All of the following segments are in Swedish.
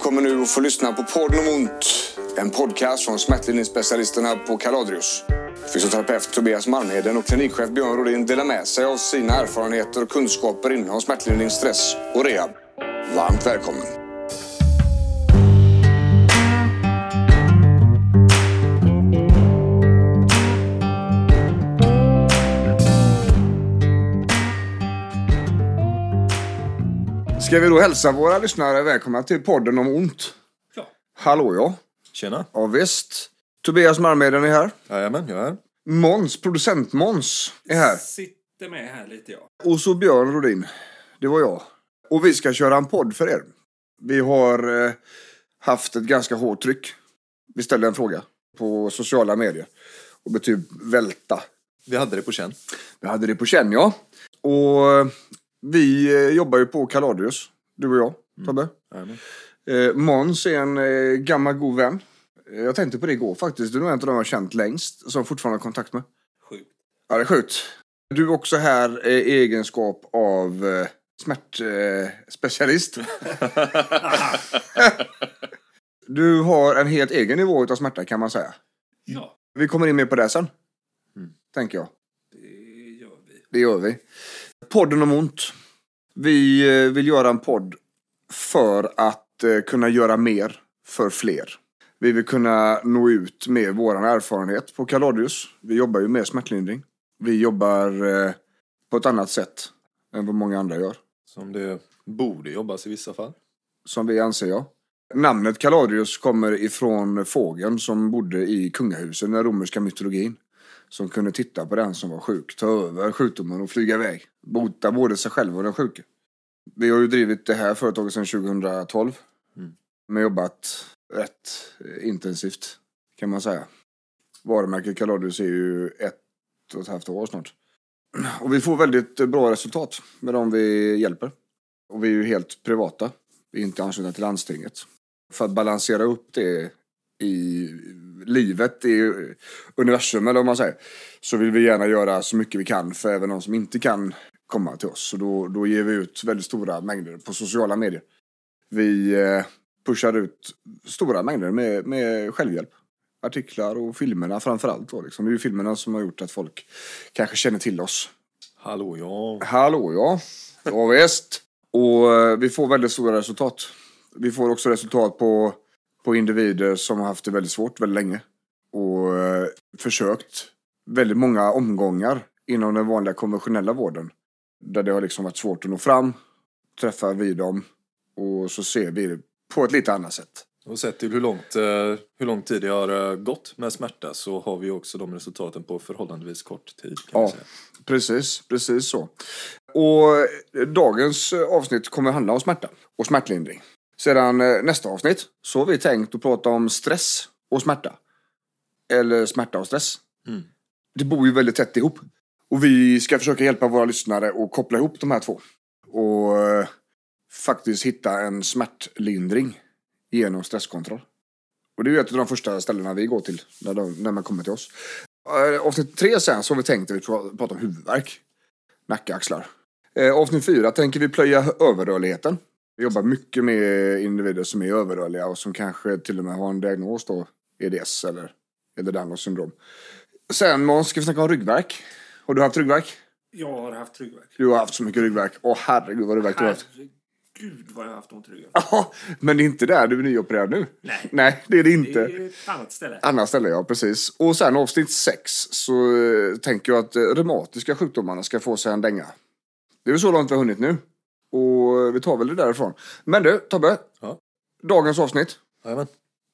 kommer nu att få lyssna på Podden om ont. En podcast från smärtlindringsspecialisterna på Kaladrius. Fysioterapeut Tobias Malmheden och klinikchef Björn Rodin delar med sig av sina erfarenheter och kunskaper inom smärtlindring, stress och rehab. Varmt välkommen! Ska vi då hälsa våra lyssnare välkomna till podden om ont? Ja. Hallå ja. Tjena. Ja, visst. Tobias Malmheden är här. Jajamän, jag är här. Måns, producent Måns, är här. Sitter med här lite ja. Och så Björn Rodin. Det var jag. Och vi ska köra en podd för er. Vi har eh, haft ett ganska hårt tryck. Vi ställde en fråga på sociala medier. Och betyg välta. Vi hade det på känn. Vi hade det på känn, ja. Och vi eh, jobbar ju på Kaladius. Du och jag, Tobbe. Jajamän. Eh, Måns är en eh, gammal god vän. Eh, Jag tänkte på det igår faktiskt. Du är nog en av de jag har känt längst. Som jag fortfarande har kontakt med. Sjukt. Ja, det är sjukt. Du är också här i egenskap av eh, smärtspecialist. du har en helt egen nivå av smärta kan man säga. Ja, Vi kommer in mer på det sen. Mm. Tänker jag. det gör vi. Det gör vi. Podden om ont. Vi eh, vill göra en podd för att eh, kunna göra mer för fler. Vi vill kunna nå ut med vår erfarenhet på Kaladius. Vi jobbar ju med smärtlindring. Vi jobbar eh, på ett annat sätt än vad många andra gör. Som det borde jobbas i vissa fall. Som vi anser jag. Namnet Kaladius kommer ifrån fågeln som bodde i kungahuset i den romerska mytologin. Som kunde titta på den som var sjuk, ta över sjukdomen och flyga iväg. Bota både sig själv och den sjuke. Vi har ju drivit det här företaget sedan 2012. Mm. Men jobbat rätt eh, intensivt kan man säga. Varumärket Kaladius är ju ett och ett halvt år snart. Och vi får väldigt bra resultat med de vi hjälper. Och vi är ju helt privata. Vi är inte anslutna till landstinget. För att balansera upp det i livet, i universum eller vad man säger. Så vill vi gärna göra så mycket vi kan för även de som inte kan komma till oss. Så då, då ger vi ut väldigt stora mängder på sociala medier. Vi eh, pushar ut stora mängder med, med självhjälp. Artiklar och filmerna framförallt. Liksom. Det är ju filmerna som har gjort att folk kanske känner till oss. Hallå ja. Hallå ja. Ja visst. Och eh, vi får väldigt stora resultat. Vi får också resultat på, på individer som har haft det väldigt svårt väldigt länge. Och eh, försökt väldigt många omgångar inom den vanliga konventionella vården. Där det har liksom varit svårt att nå fram. Träffar vi dem. Och så ser vi det på ett lite annat sätt. Och sett till hur, långt, eh, hur lång tid det har eh, gått med smärta så har vi också de resultaten på förhållandevis kort tid. Ja, precis, precis så. Och dagens avsnitt kommer handla om smärta och smärtlindring. Sedan eh, nästa avsnitt så har vi tänkt att prata om stress och smärta. Eller smärta och stress. Mm. Det bor ju väldigt tätt ihop. Och vi ska försöka hjälpa våra lyssnare att koppla ihop de här två. Och eh, faktiskt hitta en smärtlindring genom stresskontroll. Och det är ju ett av de första ställena vi går till när, de, när man kommer till oss. Eh, Avsnitt tre sen så har vi tänkt att vi pra- pratar om huvudvärk. Nacke, axlar. Avsnitt fyra tänker vi plöja överrörligheten. Vi jobbar mycket med individer som är överrörliga och som kanske till och med har en diagnos då. EDS eller, eller Downs syndrom. Sen Måns ska vi snacka om ryggvärk. Har du haft ryggvärk? Jag har haft ryggvärk. Du har haft så mycket ryggvärk. Åh herregud vad ryggvärk du har haft. Herregud vad jag har haft ont i ryggen. Ja, men det är inte där du är nyopererad nu. Nej. Nej, det är det Det inte. är ett annat ställe. Annat ställe, ja precis. Och sen avsnitt sex så eh, tänker jag att eh, reumatiska sjukdomarna ska få sig en dänga. Det är väl så långt vi har hunnit nu. Och vi tar väl det därifrån. Men du, Tobbe. Ja. Dagens avsnitt. Jajamän.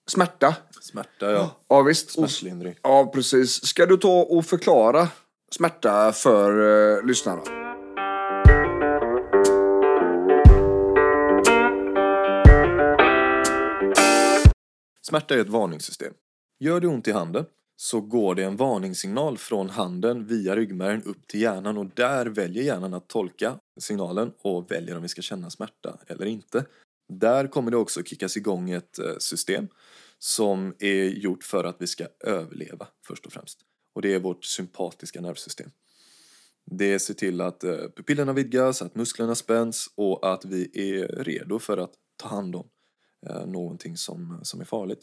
Smärta. Smärta ja. Ja visst. Smärtlindring. ja precis. Ska du ta och förklara smärta för eh, lyssnarna? Smärta är ett varningssystem. Gör det ont i handen så går det en varningssignal från handen via ryggmärgen upp till hjärnan och där väljer hjärnan att tolka signalen och väljer om vi ska känna smärta eller inte. Där kommer det också kickas igång ett eh, system som är gjort för att vi ska överleva först och främst. Och det är vårt sympatiska nervsystem. Det ser till att eh, pupillerna vidgas, att musklerna spänns och att vi är redo för att ta hand om eh, någonting som, som är farligt.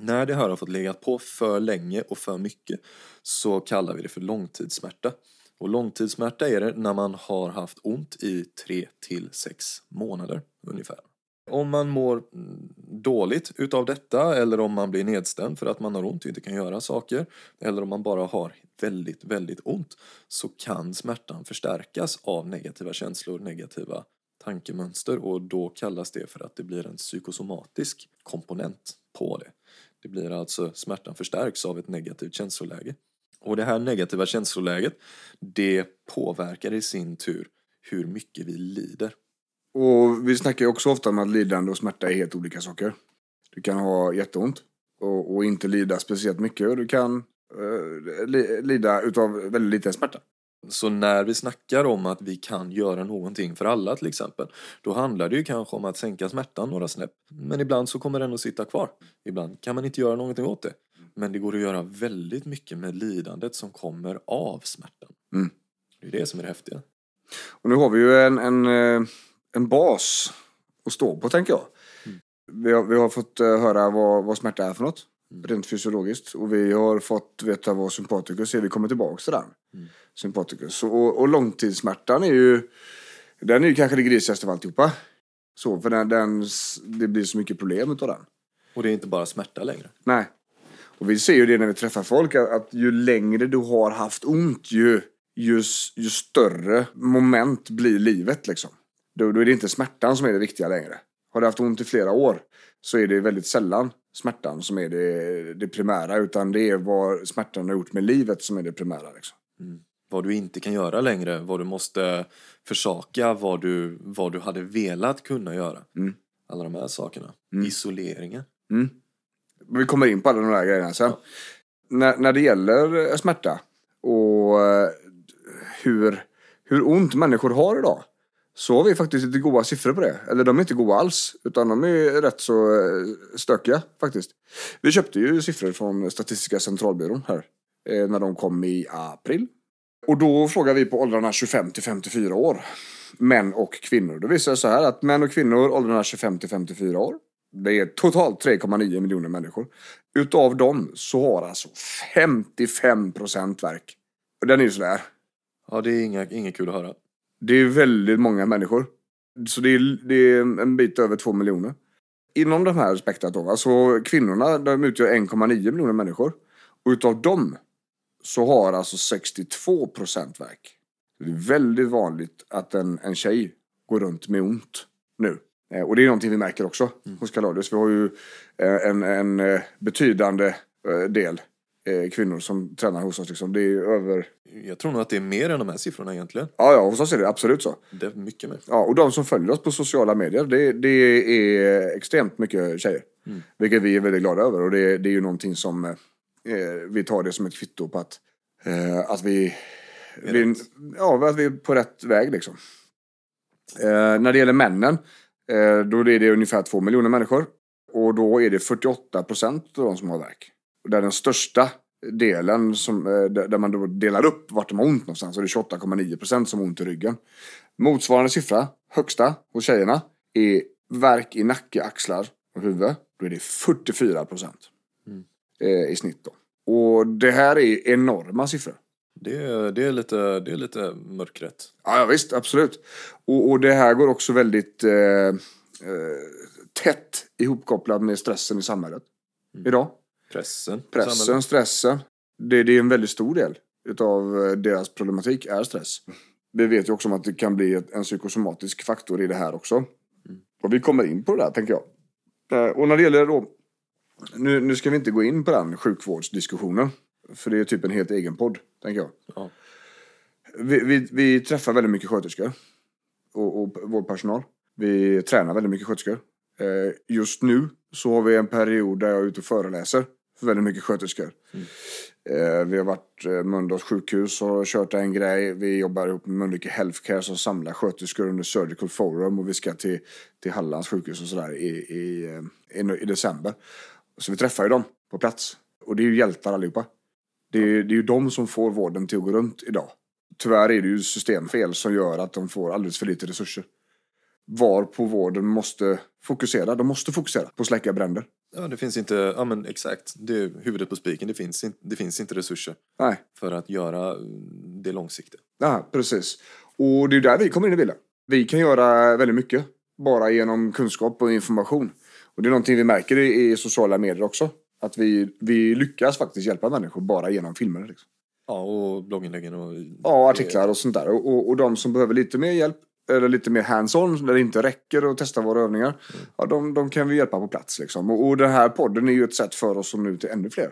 När det här har fått legat på för länge och för mycket så kallar vi det för långtidssmärta. Och långtidssmärta är det när man har haft ont i 3 till 6 månader ungefär. Om man mår dåligt utav detta eller om man blir nedstämd för att man har ont och inte kan göra saker eller om man bara har väldigt, väldigt ont så kan smärtan förstärkas av negativa känslor, negativa tankemönster och då kallas det för att det blir en psykosomatisk komponent på det. Det blir alltså smärtan förstärks av ett negativt känsloläge. Och det här negativa känsloläget det påverkar i sin tur hur mycket vi lider. Och vi snackar ju också ofta om att lidande och smärta är helt olika saker. Du kan ha jätteont och, och inte lida speciellt mycket och du kan eh, li, lida utav väldigt liten smärta. Så när vi snackar om att vi kan göra någonting för alla till exempel, då handlar det ju kanske om att sänka smärtan några snäpp. Men ibland så kommer den att sitta kvar. Ibland kan man inte göra någonting åt det. Men det går att göra väldigt mycket med lidandet som kommer av smärtan. Mm. Det är det som är det häftiga. Och nu har vi ju en, en, eh, en bas att stå på tänker jag. Mm. Vi, har, vi har fått eh, höra vad, vad smärta är för något. Rent fysiologiskt. Och vi har fått veta vad sympatikus är. Vi kommer tillbaka till den. Mm. Sympatikus. Så, och, och långtidssmärtan är ju Den är ju kanske det grisigaste av alltihopa. Så, för den, den, det blir så mycket problem utav den. Och det är inte bara smärta längre. Nej. Och vi ser ju det när vi träffar folk att, att ju längre du har haft ont ju, ju, ju större moment blir livet liksom. Då, då är det inte smärtan som är det viktiga längre. Har du haft ont i flera år så är det väldigt sällan smärtan som är det, det primära utan det är vad smärtan har gjort med livet som är det primära. Liksom. Vad du inte kan göra längre, vad du måste försaka, vad du, vad du hade velat kunna göra. Mm. Alla de här sakerna. Mm. Isoleringen. Mm. Vi kommer in på alla de där grejerna sen. När, när det gäller eh, smärta och eh, hur, hur ont människor har idag så har vi faktiskt lite goda siffror på det. Eller de är inte goda alls, utan de är rätt så eh, stökiga faktiskt. Vi köpte ju siffror från Statistiska centralbyrån här eh, när de kom i april. Och då frågar vi på åldrarna 25 till 54 år. Män och kvinnor. Då visar det så här att män och kvinnor åldrarna 25 till 54 år. Det är totalt 3,9 miljoner människor. Utav dem så har alltså 55 procent verk. Och den är ju sådär. Ja, det är inga, inget kul att höra. Det är väldigt många människor. Så det är, det är en bit över 2 miljoner. Inom de här spektrat då, alltså kvinnorna de utgör 1,9 miljoner människor. Och utav dem så har alltså 62 procent verk. Det är väldigt vanligt att en, en tjej går runt med ont nu. Eh, Och det är någonting vi märker också hos Kaladius. Vi har ju eh, en, en eh, betydande del eh, kvinnor som tränar hos oss. Liksom. Det är över... Jag tror nog att det är mer än de här siffrorna egentligen. Ja, ja, hos oss är det absolut så. Det är mycket mer. Ja, och de som följer oss på sociala medier, det, det är extremt mycket tjejer. Mm. Vilket vi är väldigt glada över. Och det, det är ju någonting som eh, vi tar det som ett kvitto på att, eh, att vi, vi, ja, att vi är på rätt väg liksom. Eh, när det gäller männen, eh, då är det ungefär två miljoner människor. Och då är det 48 procent av de som har värk. Och där den största delen, som, eh, där man då delar upp vart de har ont någonstans, så är det 28,9 procent som har ont i ryggen. Motsvarande siffra, högsta hos tjejerna, är värk i nacke, axlar och huvud. Då är det 44 procent Mm. eh, i snitt. Då. Och det här är enorma siffror. Det är, det är, lite, det är lite mörkrätt. Ja, ja visst, absolut. Och, och det här går också väldigt eh, eh, tätt ihopkopplat med stressen i samhället Mm. idag. Pressen. Pressen, stressen. Det, det är en väldigt stor del utav eh, deras problematik är stress. Vi vet ju också om att det kan bli en psykosomatisk faktor i det här också. Mm. Och vi kommer in på det där, tänker jag. Eh, Och när det gäller då... Nu, nu ska vi inte gå in på den sjukvårdsdiskussionen. För det är typ en helt egen podd, tänker jag. Ja. Vi, vi, vi träffar väldigt mycket sköterskor. Och, och vårdpersonal. Vi tränar väldigt mycket sköterskor. Eh, just nu så har vi en period där jag är ute och föreläser för väldigt mycket sköterskor. Mm. Eh, vi har varit eh, Mölndals sjukhus och kört en grej. Vi jobbar ihop med Mölnlycke Healthcare som samlar sköterskor under Surgical Forum och vi ska till, till Hallands sjukhus och sådär i, i, eh, i, i december. Så vi träffar ju dem på plats. Och det är ju hjältar allihopa. Det är, det är ju de som får vården till att gå runt idag. Tyvärr är det ju systemfel som gör att de får alldeles för lite resurser. var på vården måste fokusera. De måste fokusera på att släcka bränder. Ja, det finns inte, ja men exakt, det är huvudet på spiken. Det finns, inte, det finns inte resurser Nej, för att göra det långsiktiga. ja, precis. Och det är där vi kommer in i bilden. Vi kan göra väldigt mycket bara genom kunskap och information. Och det är någonting vi märker i, i sociala medier också. Att vi, vi lyckas faktiskt hjälpa människor bara genom filmer. Liksom. Ja, och blogginläggen och... Ja, artiklar och sånt där. Och, och, och de som behöver lite mer hjälp, eller lite mer hands-on, där det inte räcker att testa våra övningar, ja, de, de kan vi hjälpa på plats. Liksom. Och, och den här podden är ju ett sätt för oss att nå ut till ännu fler.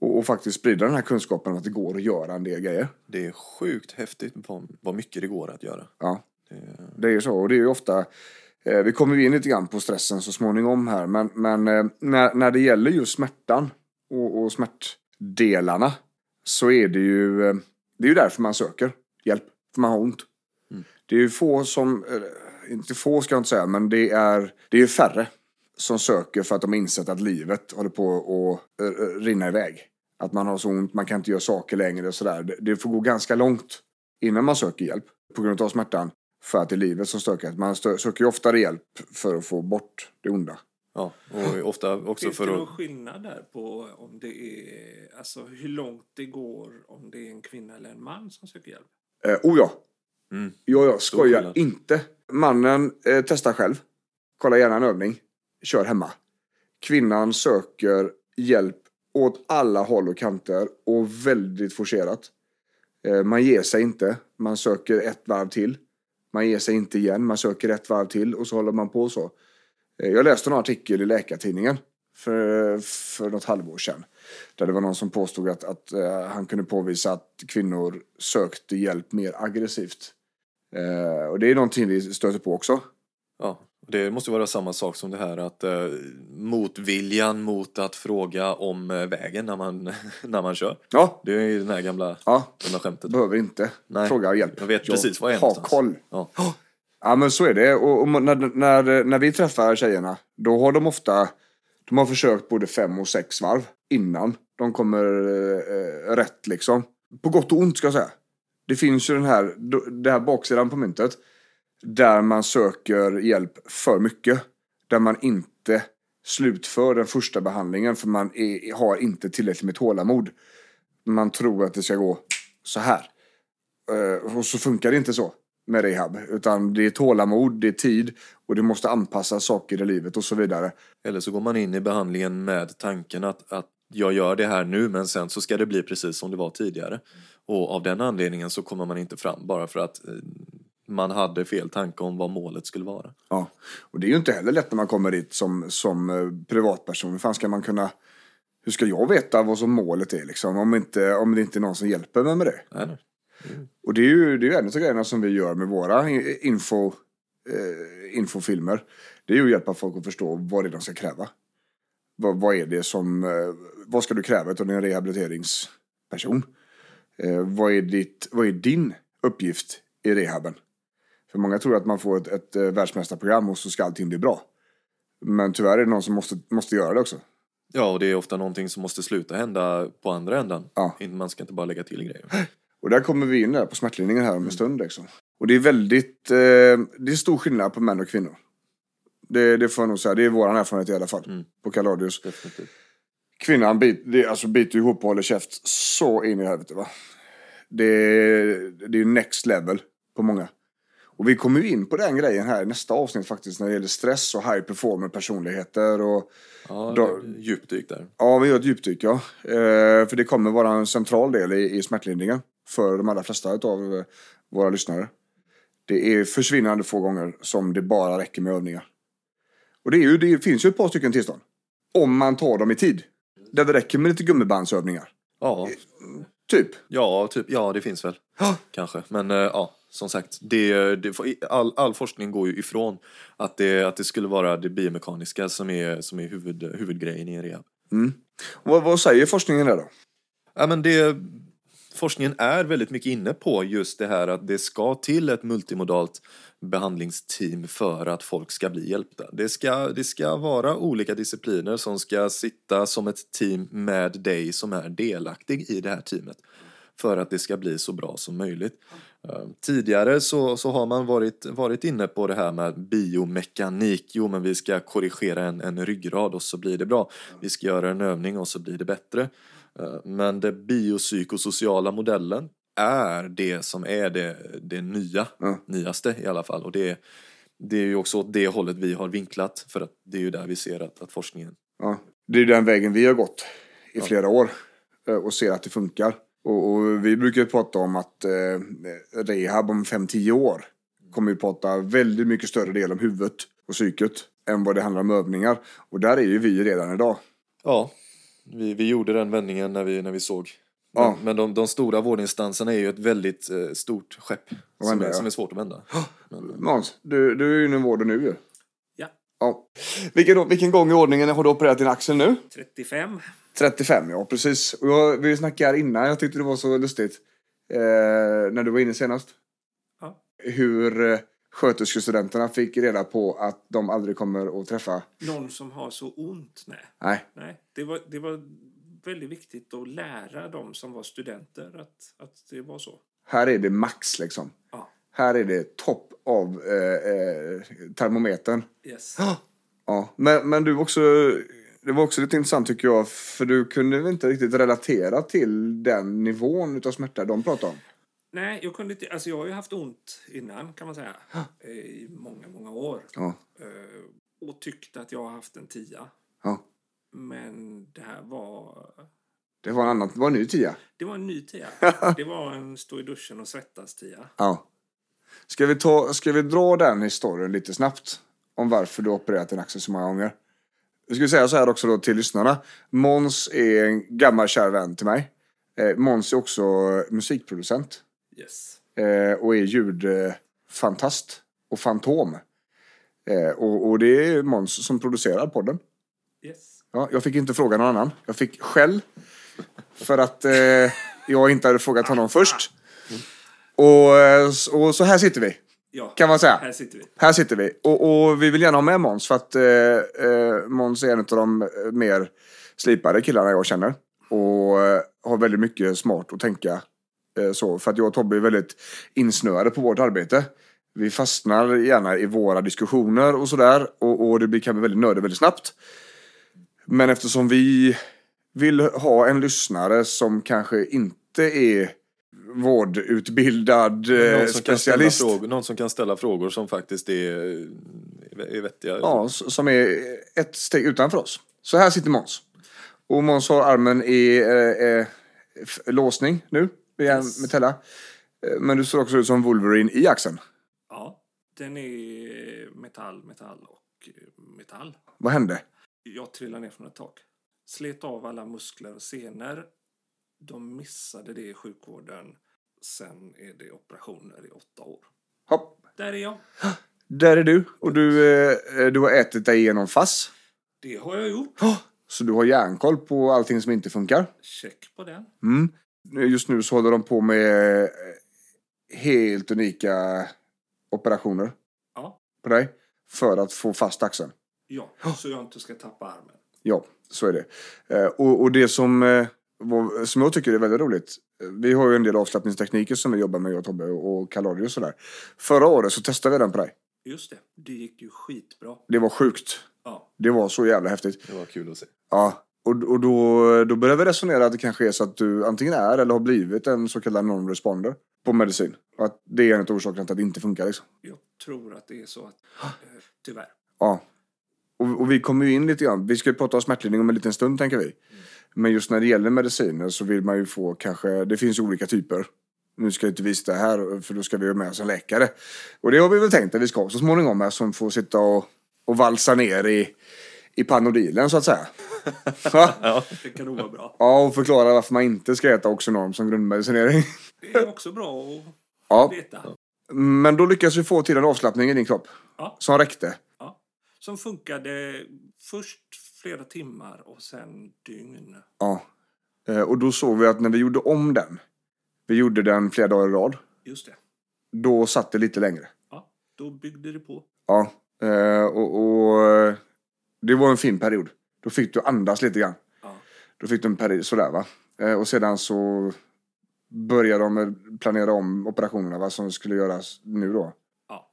Och, och faktiskt sprida den här kunskapen om att det går att göra en del grejer. Det är sjukt häftigt vad, mycket det går att göra. Ja, Det, det är ju så. Och det är ju ofta... Eh, vi kommer in lite grann på stressen så småningom här. Men, men eh, när, när det gäller just smärtan och, och smärtdelarna så är det ju... Eh, det är ju därför man söker hjälp. För man har ont. Det är ju få som... Eh, inte få ska jag inte säga, men det är, det är ju färre som söker för att de har insett att livet håller på att eh, eh, rinna iväg. Att man har så ont, man kan inte göra saker längre och sådär. Det, det får gå ganska långt innan man söker hjälp på grund av smärtan. För att det är livet som stökar. Man stö- söker ju oftare hjälp för att få bort det onda. ja, och ofta också Finns det för någon att... skillnad där på om det är, alltså hur långt det går om det är en kvinna eller en man som söker hjälp? Eh, oh ja, Mm, ja, jag skojar inte. Mannen eh, testar själv. Kollar gärna en övning. Kör hemma. Kvinnan söker hjälp åt alla håll och kanter och väldigt forcerat. Eh, man ger sig inte. Man söker ett varv till. Man ger sig inte igen. Man söker ett varv till och så håller man på så. Eh, jag läste en artikel i Läkartidningen för, för något halvår sedan. Där det var någon som påstod att, att eh, han kunde påvisa att kvinnor sökte hjälp mer aggressivt. Eh, och det är någonting vi stöter på också. Ja, det måste vara samma sak som det här att eh, motviljan mot att fråga om eh, vägen när man, när man kör. Ja, Det är ju den här gamla, ja gamla skämtet. behöver inte Nej, fråga hjälp. jag vet precis var jag är har någonstans. koll. Ja. Ja men så är det. Och, och när, när, när vi träffar tjejerna, då har de ofta de har försökt både fem och sex varv innan de kommer eh, rätt liksom. På gott och ont ska jag säga. Det finns ju den här, det här baksidan på myntet. Där man söker hjälp för mycket. Där man inte slutför den första behandlingen för man är, har inte tillräckligt med tålamod. Man tror att det ska gå så här. Eh, och så funkar det inte så med rehab. Utan det är tålamod, det är tid och det måste anpassa saker i livet och så vidare. Eller så går man in i behandlingen med tanken att, att jag gör det här nu men sen så ska det bli precis som det var tidigare. Och av den anledningen så kommer man inte fram bara för att eh, man hade fel tanke om vad målet skulle vara. Ja. Och det är ju inte heller lätt när man kommer dit som, som eh, privatperson. Hur fan ska man kunna... Hur ska jag veta vad som målet är liksom? Om, inte, om det inte är någon som hjälper mig med det. Nej, nej. Och det är ju, det är ju en av grejerna som vi gör med våra i- info, eh, infofilmer. Det är ju att hjälpa folk att förstå vad det är de ska kräva. Vad, vad är det som, eh, vad ska du kräva av en rehabiliteringsperson? Eh, vad, är ditt, vad är din uppgift i rehaben? För många tror att man får ett, ett eh, världsmästarprogram och så ska allting bli bra. Men tyvärr är det någon som måste, måste göra det också. Ja, och det är ofta någonting som måste sluta hända på andra ändan. Ja. Man ska inte bara lägga till grejer. Och där kommer vi in där på smärtlindringen här om en stund. Liksom. Och det är väldigt, eh, det är stor skillnad på män och kvinnor. Det, det får jag nog säga, det är vår erfarenhet i alla fall. Mm. På Kaladius. Definitivt. Kvinnan bit, det, alltså biter ihop och håller käft så in i helvete va. Det, det är next level på många. Och vi kommer ju in på den grejen här i nästa avsnitt faktiskt när det gäller stress och high performer personligheter och Ja, Då- djupdyk där. Ja, vi gör ett djupdyk, ja. Eh, för det kommer vara en central del i, i smärtlindringen för de allra flesta av eh, våra lyssnare. Det är försvinnande få gånger som det bara räcker med övningar. Och det, är ju, det finns ju ett par stycken tillstånd. Om man tar dem i tid. Där det räcker med lite gummibandsövningar. Ja, Typ. ja, typ, ja det finns väl. Kanske. Men eh, ja, som sagt. Det, det, all, all forskning går ju ifrån att det, att det skulle vara det biomekaniska som är, som är huvud, huvudgrejen i en rehab. Mm. Vad, vad säger forskningen där då? Ja, men det, forskningen är väldigt mycket inne på just det här att det ska till ett multimodalt behandlingsteam för att folk ska bli hjälpta. Det ska, det ska vara olika discipliner som ska sitta som ett team med dig som är delaktig i det här teamet. för att det ska bli så bra som möjligt. Ehm, tidigare så, så har man varit, varit inne på det här med biomekanik. Jo, men vi ska korrigera en, en ryggrad och så blir det bra. Vi ska göra en övning och så blir det bättre. Ehm, men den biopsykosociala modellen är det som är det, det nya, Ja. nyaste i alla fall. Och det, det är ju också åt det hållet vi har vinklat för att det är ju där vi ser att, att forskningen Ja. Det är den vägen vi har gått i flera år eh, och ser att det funkar. Och, och vi brukar ju prata om att eh, rehab om 5-10 år kommer ju prata väldigt mycket större del om huvudet och psyket än vad det handlar om övningar. Och där är ju vi redan idag. Ja, vi, vi gjorde den vändningen när vi, när vi såg. Men, Ja. men de, de stora vårdinstanserna är ju ett väldigt eh, stort skepp som händer, är, ja? som är svårt att vända. Men, Måns, du, du är ju inom vården nu ju. Ja, Ja. Vilken, vilken gång i ordningen har du opererat din axel nu? 35. 35, ja precis. Och jag, vi snackade här innan, jag tyckte det var så lustigt. Eh, när du var inne senast. Ja. Hur eh, sköterskestudenterna fick reda på att de aldrig kommer att träffa... Någon som har så ont? Nej. Nej. Nej. Det, var, det var väldigt viktigt att lära dem som var studenter att, att det var så. Här är det max liksom. Ja. Här är det topp av eh, eh, termometern. Yes. Ja, men, men du också, det var också lite intressant tycker jag, för du kunde inte riktigt relatera till den nivån utav smärta de pratade om. Nej, jag kunde inte... Alltså jag har ju haft ont innan kan man säga. I många, många år. Ja, Eh, Och tyckte att jag har haft en tia. ja. Men det här var... Det var en annan, det var en ny tia. Det var en ny tia. Det var en stå i duschen och svettas tia. Ja. Ska vi, ta, ska vi dra den historien lite snabbt? Om varför du har opererat din axel så många gånger. Jag ska säga så här också då till lyssnarna. Måns är en gammal kär vän till mig. Eh, Måns är också musikproducent. Yes. eh, och är ljudfantast och fantom. Eh, och, och det är Måns som producerar podden. Yes. Ja, jag fick inte fråga någon annan. Jag fick skäll för att eh, jag inte hade frågat honom först. Och, eh, och så här sitter vi, Ja, kan man säga. här sitter vi. Här sitter vi. Och, och vi vill gärna ha med Måns för att eh, eh, Måns är en av de eh, mer slipade killarna jag känner. Och har väldigt mycket smart att tänka eh, så. För att jag och Tobbe är väldigt insnöade på vårt arbete. Vi fastnar gärna i våra diskussioner och sådär. Och, och det blir, kan bli väldigt nördigt väldigt snabbt. Men eftersom vi vill ha en lyssnare som kanske inte är vårdutbildad eh, någon, ställa specialist. frågor, någon som kan ställa frågor som faktiskt är, är vettiga. Ja, som är ett steg utanför oss. Så här sitter Måns. Och Måns har armen i eh, eh, låsning nu, via Yes. metella. Eh, Men du ser också ut som Wolverine i axeln. Ja, den är metall, metall och eh, metall. Vad hände? Jag trillade ner från ett tak. Slet av alla muskler och senor. De missade det i sjukvården. Sen är det operationer i åtta år. Hopp. Där är jag. Där är du. Och du, eh, du har ätit dig igenom FASS. Det har jag gjort. Så du har järnkoll på allting som inte funkar. Check på den. Mm. Just nu så håller de på med eh, helt unika operationer Ja, på dig. För att få fast axeln. Ja. så jag inte ska tappa armen. Ja, så är det. Eh, och, och det som, eh, som jag tycker är väldigt roligt. eh, Vi har ju en del avslappningstekniker som vi jobbar med, jag och Tobbe och Kalori och sådär. Förra året så testade vi den på dig. Just det. Det gick ju skitbra. Det var sjukt. Ja, Det var så jävla häftigt. Det var kul att se. Ja, och, och då, då började vi resonera att det kanske är så att du antingen är eller har blivit en så kallad non-responder på medicin. Och att det är en av orsakerna till att det inte funkar liksom. jag tror att det är så att... Eh, tyvärr. Ja. Och, och vi kommer ju in lite grann. Vi ska ju prata om smärtlindring om en liten stund tänker vi. Men just när det gäller mediciner så vill man ju få kanske, det finns ju olika typer. Nu ska jag inte visa det här för då ska vi ha med oss en läkare. Och det har vi väl tänkt att vi ska ha så småningom här som får sitta och, och valsa ner i, i panodilen så att säga. ja. Det kan nog vara bra. ja, och förklara varför man inte ska äta Oxenorm som grundmedicinering. Det är också bra att Ja, veta. men då lyckas vi få till en avslappning i din kropp. Ja. Som räckte. Som funkade först flera timmar och sen dygn. Ja. Eh, Och då såg vi att när vi gjorde om den, vi gjorde den flera dagar i rad, Just det. då satt det lite längre. Ja, då byggde det på. Ja. Eh, Och, och eh, det var en fin period. Då fick du andas lite grann. Ja. Då fick du en period sådär va. Och sedan så började de planera om operationerna, vad som skulle göras nu då. Ja.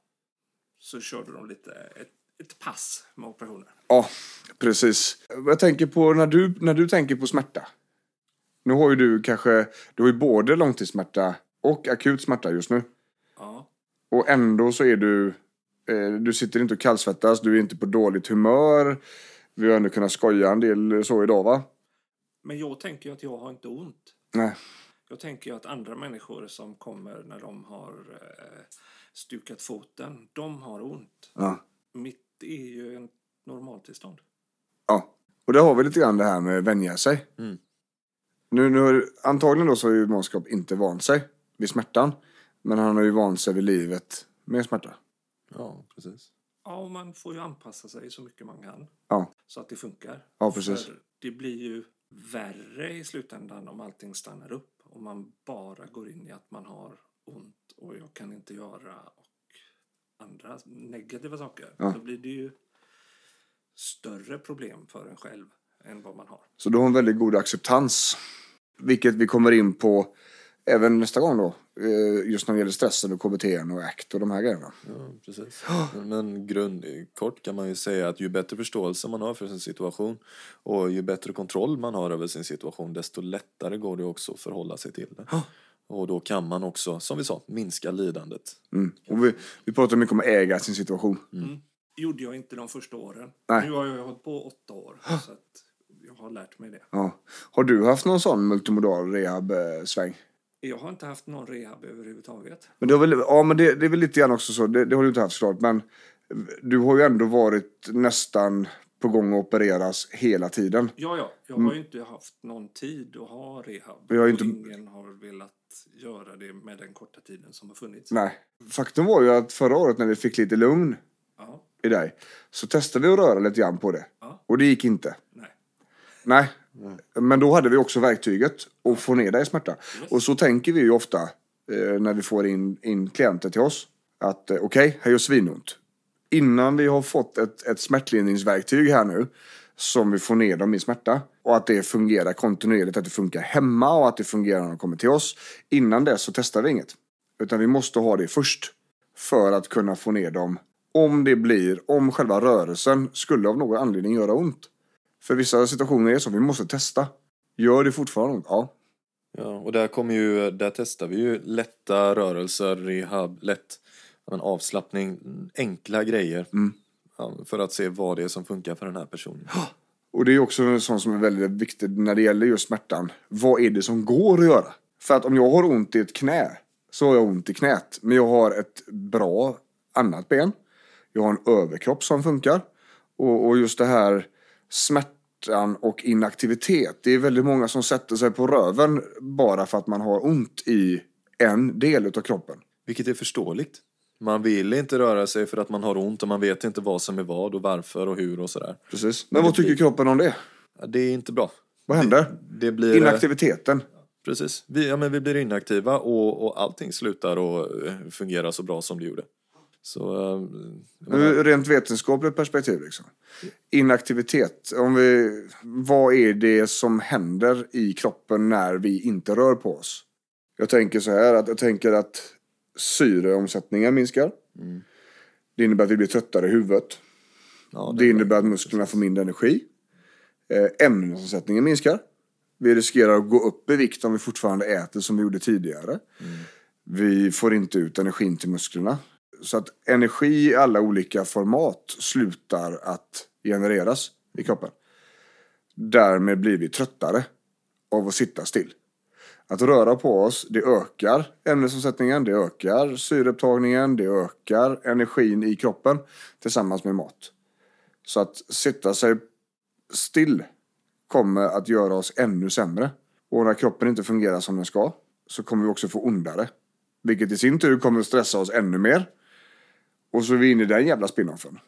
Så körde de lite ett, ett pass med operationer. Ja, precis. Jag tänker på när du, när du tänker på smärta. Nu har ju du kanske, du har ju både långtidssmärta och akut smärta just nu. Ja. Och ändå så är du, eh, du sitter inte och kallsvettas, du är inte på dåligt humör. Vi har ändå kunnat skoja en del så idag va? Men jag tänker ju att jag har inte ont. Nej. Jag tänker ju att andra människor som kommer när de har eh, stukat foten, de har ont. Ja. Mitt är ju en normaltillstånd. ja. Och det har vi lite grann det här med vänja sig. Mm. Nu, nu, antagligen då så har ju Månskap inte vant sig vid smärtan. Men han har ju vant sig vid livet med smärta. Ja, precis. Ja, och man får ju anpassa sig så mycket man kan. Ja. Så att det funkar. Ja, precis. För det blir ju värre i slutändan om allting stannar upp. Om man bara går in i att man har ont och jag kan inte göra andra negativa saker. Ja. Då blir det ju större problem för en själv än vad man har. Så du har en väldigt god acceptans. Vilket vi kommer in på även nästa gång då. eh, Just när det gäller stressen och KBT och ACT och de här grejerna. Ja, precis. Men grund, kort kan man ju säga att ju bättre förståelse man har för sin situation och ju bättre kontroll man har över sin situation desto lättare går det också att förhålla sig till det. Och då kan man också, som vi sa, minska lidandet. Mm. Och vi, vi pratar mycket om att äga sin situation. gjorde jag inte de första åren. Nej. Nu har jag hållit på åtta år. Så att jag har lärt mig det. Ja. Har du haft någon sån multimodal rehab-sväng? Jag har inte haft någon rehab överhuvudtaget. Men det, väl, ja, men det, det är väl lite grann också så. Det, det har du inte haft såklart. Men du har ju ändå varit nästan på gång att opereras hela tiden. Ja, ja. Jag har ju inte haft någon tid att ha rehab. Mm. Jag har inte- ingen har velat göra det med den korta tiden som har funnits. Nej. Faktum var ju att förra året när vi fick lite lugn Ja, i dig så testade vi att röra lite grann på det. Ja. Och det gick inte. nej. Nej. Men då hade vi också verktyget att få ner dig i smärta. Och så tänker vi ju ofta eh, när vi får in, in klienter till oss. Att eh, okej, här gör svinont. Innan vi har fått ett, ett smärtlindringsverktyg här nu som vi får ner dem i smärta och att det fungerar kontinuerligt, att det funkar hemma och att det fungerar när de kommer till oss. Innan dess så testar vi inget. Utan vi måste ha det först för att kunna få ner dem om det blir, om själva rörelsen skulle av någon anledning göra ont. För vissa situationer är det så, vi måste testa. Gör det fortfarande ont? Ja. Ja, och där kommer ju, där testar vi ju lätta rörelser, rehab, lätt men avslappning, enkla grejer. Mm. Ja, för att se vad det är som funkar för den här personen. Och det är också en sån som är väldigt viktig när det gäller just smärtan. Vad är det som går att göra? För att om jag har ont i ett knä så har jag ont i knät. Men jag har ett bra annat ben. Jag har en överkropp som funkar. Och, och just det här smärtan och inaktivitet. Det är väldigt många som sätter sig på röven bara för att man har ont i en del av kroppen. Vilket är förståeligt. Man vill inte röra sig för att man har ont och man vet inte vad som är vad och varför och hur och sådär. Precis. Men vad tycker kroppen om det? Ja, det är inte bra. Vad händer? Det blir... Inaktiviteten. Precis. Vi, ja, men vi blir inaktiva och, och allting slutar att eh, fungera så bra som det gjorde. Så... eh, menar, Rent vetenskapligt perspektiv liksom. Inaktivitet. Om vi, vad är det som händer i kroppen när vi inte rör på oss? Jag tänker så här att jag tänker att syreomsättningen minskar. Mm. Det innebär att vi blir tröttare i huvudet. ja, Det innebär att musklerna får mindre energi. Eh, Ämnesomsättningen minskar. Vi riskerar att gå upp i vikt om vi fortfarande äter som vi gjorde tidigare. Vi får inte ut energin till musklerna. Så att energi i alla olika format slutar att genereras i kroppen. Därmed blir vi tröttare av att sitta still. Att röra på oss, det ökar ämnesomsättningen, det ökar syreupptagningen, det ökar energin i kroppen tillsammans med mat. Så att sitta sig still kommer att göra oss ännu sämre. Och när kroppen inte fungerar som den ska så kommer vi också få ondare. Vilket i sin tur kommer att stressa oss ännu mer. Och så är vi inne i den jävla spinoffen.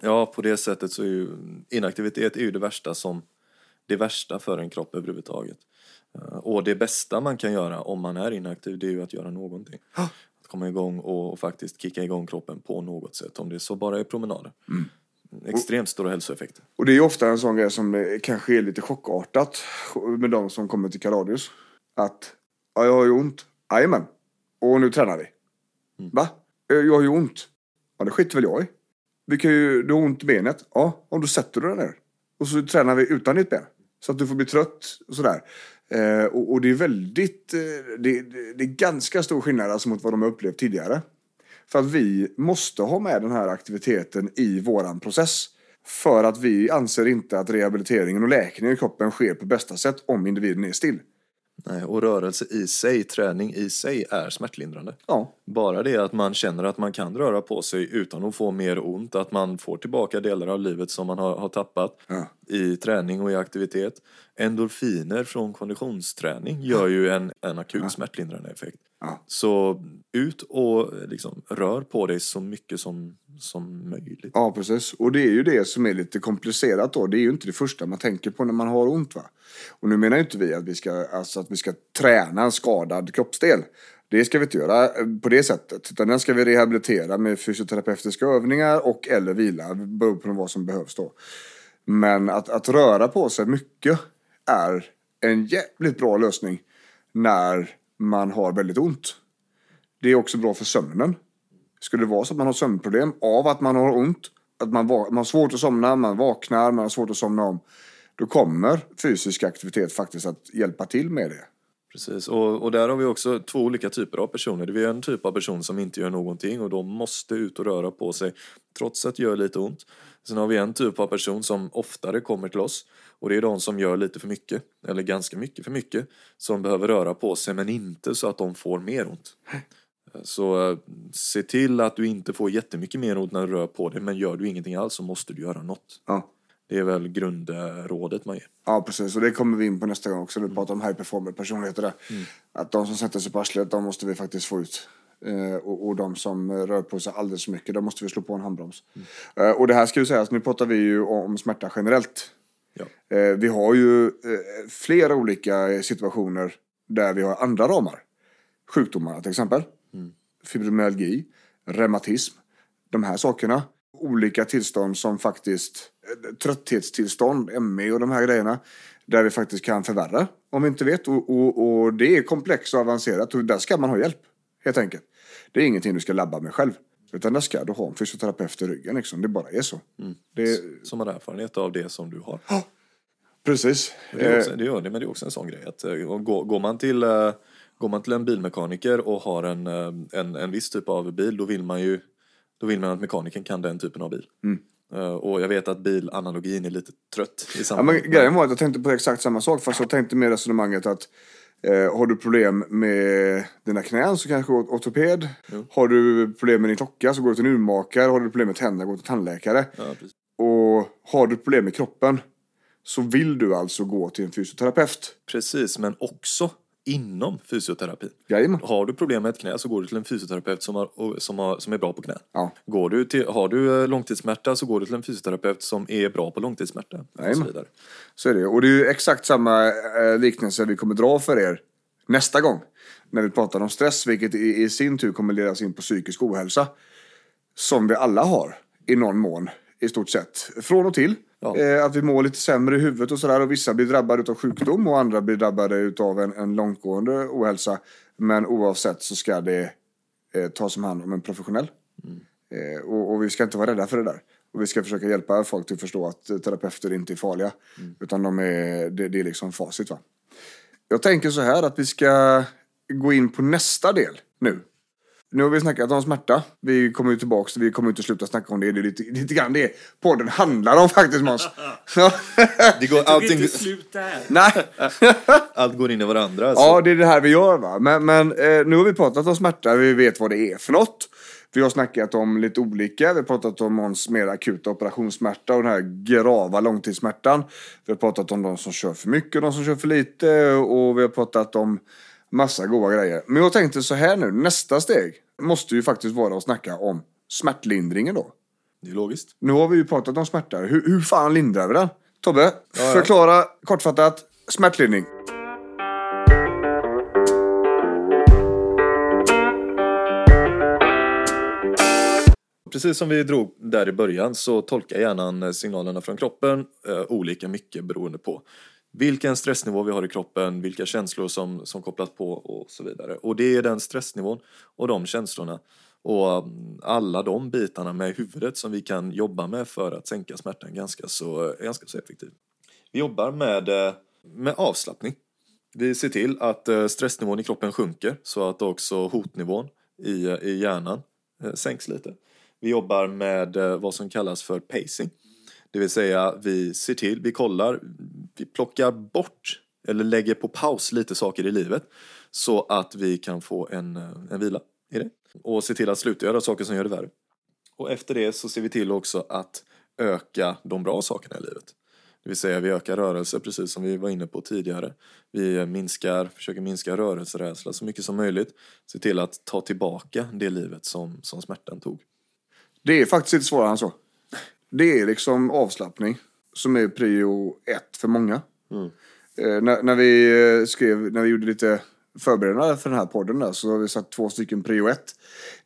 Ja, på det sättet så är ju inaktivitet är ju det värsta som det värsta för en kropp överhuvudtaget. Eh, Och det bästa man kan göra om man är inaktiv det är ju att göra någonting. Att komma igång och faktiskt kicka igång kroppen på något sätt. Om det så bara är promenader. Extremt stora hälsoeffekter. Och det är ju ofta en sån grej som kanske är lite chockartat med de som kommer till Karadius. Att Ja, jag har ju ont. Jajamän. Och nu tränar vi. Mm. Va? "Eh, Jag har ju ont. Ja, det skiter väl jag i. Vi kan ju, du har ont i benet. Ja, om du sätter dig ner. Och så tränar vi utan ditt ben. Så att du får bli trött och sådär. Eh, och, och det är väldigt, eh, det, det, det är ganska stor skillnad alltså mot vad de har upplevt tidigare. För att vi måste ha med den här aktiviteten i våran process. För att vi anser inte att rehabiliteringen och läkningen i kroppen sker på bästa sätt om individen är still. Nej, och rörelse i sig, träning i sig är smärtlindrande. Ja, Bara det att man känner att man kan röra på sig utan att få mer ont, att man får tillbaka delar av livet som man har, har tappat Ja. i träning och i aktivitet. Endorfiner från konditionsträning gör ju en, en akut smärtlindrande effekt. Ja. Så ut och liksom rör på dig så mycket som, som möjligt. Ja, precis. Och det är ju det som är lite komplicerat då. Det är ju inte det första man tänker på när man har ont va. Och nu menar ju inte vi att vi ska, alltså att vi ska träna en skadad kroppsdel. Det ska vi inte göra eh, på det sättet. Utan den ska vi rehabilitera med fysioterapeutiska övningar och eller vila. Beroende på vad som behövs då. Men att, att röra på sig mycket är en jävligt bra lösning när man har väldigt ont. Det är också bra för sömnen. Skulle det vara så att man har sömnproblem av att man har ont, att man, man har svårt att somna, man vaknar, man har svårt att somna om. Då kommer fysisk aktivitet faktiskt att hjälpa till med det. Precis, och, och där har vi också två olika typer av personer. Det är en typ av person som inte gör någonting och de måste ut och röra på sig trots att det gör lite ont. Sen har vi en typ av person som oftare kommer till oss och det är de som gör lite för mycket, eller ganska mycket för mycket, som behöver röra på sig men inte så att de får mer ont. Så eh, se till att du inte får jättemycket mer ont när du rör på dig men gör du ingenting alls så måste du göra något. Ja. Det är väl grundrådet man ger. Ja, precis. Och det kommer vi in på nästa gång också. Vi pratar om high performer personligheter där. Att de som sätter sig på arslet, de måste vi faktiskt få ut. Eh, och, och de som rör på sig alldeles för mycket, de måste vi slå på en handbroms. Eh, och det här ska ju sägas, nu pratar vi ju om smärta generellt. Ja. Eh, vi har ju eh, flera olika situationer där vi har andra ramar. Sjukdomar till exempel. Fibromyalgi, reumatism. De här sakerna. Olika tillstånd som faktiskt, eh, trötthetstillstånd, ME och de här grejerna. Där vi faktiskt kan förvärra om vi inte vet. Och, och, och det är komplext och avancerat och där ska man ha hjälp. Helt enkelt. Det är ingenting du ska labba med själv. Utan där ska du ha en fysioterapeut i ryggen liksom. Det bara är så. Det, Som har erfarenhet av det som du har. precis. Det, är Eh, också, det, gör det, men det är också en sån grej. Att, eh, går, går, man till, eh, går man till en bilmekaniker och har en, eh, en, en viss typ av bil då vill man ju då vill man att mekanikern kan den typen av bil. Mm. Eh, och jag vet att bilanalogin är lite trött i Ja, men grejen var att jag tänkte på exakt samma sak fast jag tänkte med resonemanget att eh, har du problem med dina knän så kanske gå till ortoped. Jo. Har du problem med din klocka så går du till en urmakare. Har du problem med tänderna går du till tandläkare. Ja. Och har du problem med kroppen så vill du alltså gå till en fysioterapeut. precis, men också inom fysioterapin. Jajamän. Har du problem med ett knä så går du till en fysioterapeut som, har, som, har, som är bra på knä. Ja. Går du till, har du eh, långtidssmärta så går du till en fysioterapeut som är bra på långtidssmärta. Och så vidare. Så är det. Och det är ju exakt samma eh, liknelse vi kommer dra för er nästa gång. När vi pratar om stress, vilket i, i sin tur kommer ledas in på psykisk ohälsa. Som vi alla har i någon mån, i stort sett. Från och till. Ja. Eh, att vi mår lite sämre i huvudet och sådär. Och vissa blir drabbade av sjukdom och andra blir drabbade av en, en långtgående ohälsa. Men oavsett så ska det eh, tas om hand om en professionell. Eh, och, och vi ska inte vara rädda för det där. Och vi ska försöka hjälpa folk till att förstå att eh, terapeuter inte är farliga. Utan de är, det, det är liksom facit va. Jag tänker så här att vi ska gå in på nästa del nu. Nu har vi snackat om smärta. Vi kommer ju tillbaks, vi kommer inte sluta snacka om det. Det är lite, lite grann det podden handlar om faktiskt Måns. Det går, allting, inte slut där. Nej, allt går in i varandra. Så. ja det är det här vi gör va. Men, men eh, nu har vi pratat om smärta, vi vet vad det är för något. Vi har snackat om lite olika, vi har pratat om Måns mer akuta operationssmärta och den här grava långtidssmärtan. Vi har pratat om de som kör för mycket och de som kör för lite och vi har pratat om massa goda grejer. Men jag tänkte så här nu, nästa steg måste ju faktiskt vara att snacka om smärtlindringen då. Det är logiskt. Nu har vi ju pratat om smärta, hur, hur fan lindrar vi den? Tobbe, ja. förklara kortfattat smärtlindring. Precis som vi drog där i början så tolkar hjärnan eh, signalerna från kroppen eh, olika mycket beroende på vilken stressnivå vi har i kroppen, vilka känslor som, som kopplas på och så vidare. Och det är den stressnivån och de känslorna och mm, alla de bitarna med huvudet som vi kan jobba med för att sänka smärtan ganska så, ganska så effektivt. Vi jobbar med, eh, med avslappning. Vi ser till att eh, stressnivån i kroppen sjunker så att också hotnivån i, i hjärnan eh, sänks lite. Vi jobbar med vad som kallas för pacing. Det vill säga vi ser till, vi kollar, vi plockar bort eller lägger på paus lite saker i livet så att vi kan få en, eh, en vila i det. Och se till att sluta göra saker som gör det värre. Och efter det så ser vi till också att öka de bra sakerna i livet. Det vill säga vi ökar rörelse precis som vi var inne på tidigare. Vi minskar, försöker minska rörelserädsla så mycket som möjligt. Se till att ta tillbaka det livet som, som smärtan tog. Det är faktiskt inte svårare än så. Det är liksom avslappning som är prio ett för många. Mm. Eh, när, när vi eh, skrev, när vi gjorde lite förberedande för den här podden där, så har vi satt två stycken prio ett.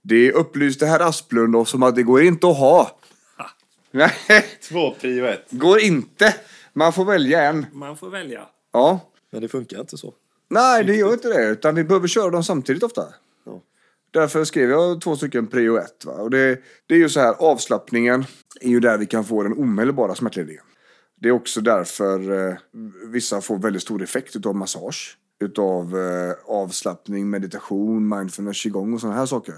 Det upplyste herr Asplund oss om att det går inte att ha. Nej, Två prio ett. går inte. Man får välja en. Man får välja. Ja. Men det funkar inte så. Nej, det gör inte det. Utan vi behöver köra dem samtidigt ofta. Ja. Därför skrev jag två stycken prio ett. Va? Och det, det är ju så här, avslappningen är ju där vi kan få den omedelbara smärtlindringen. Det är också därför eh, vissa får väldigt stor effekt utav massage. Utav eh, avslappning, meditation, mindfulness, qigong och sådana här saker.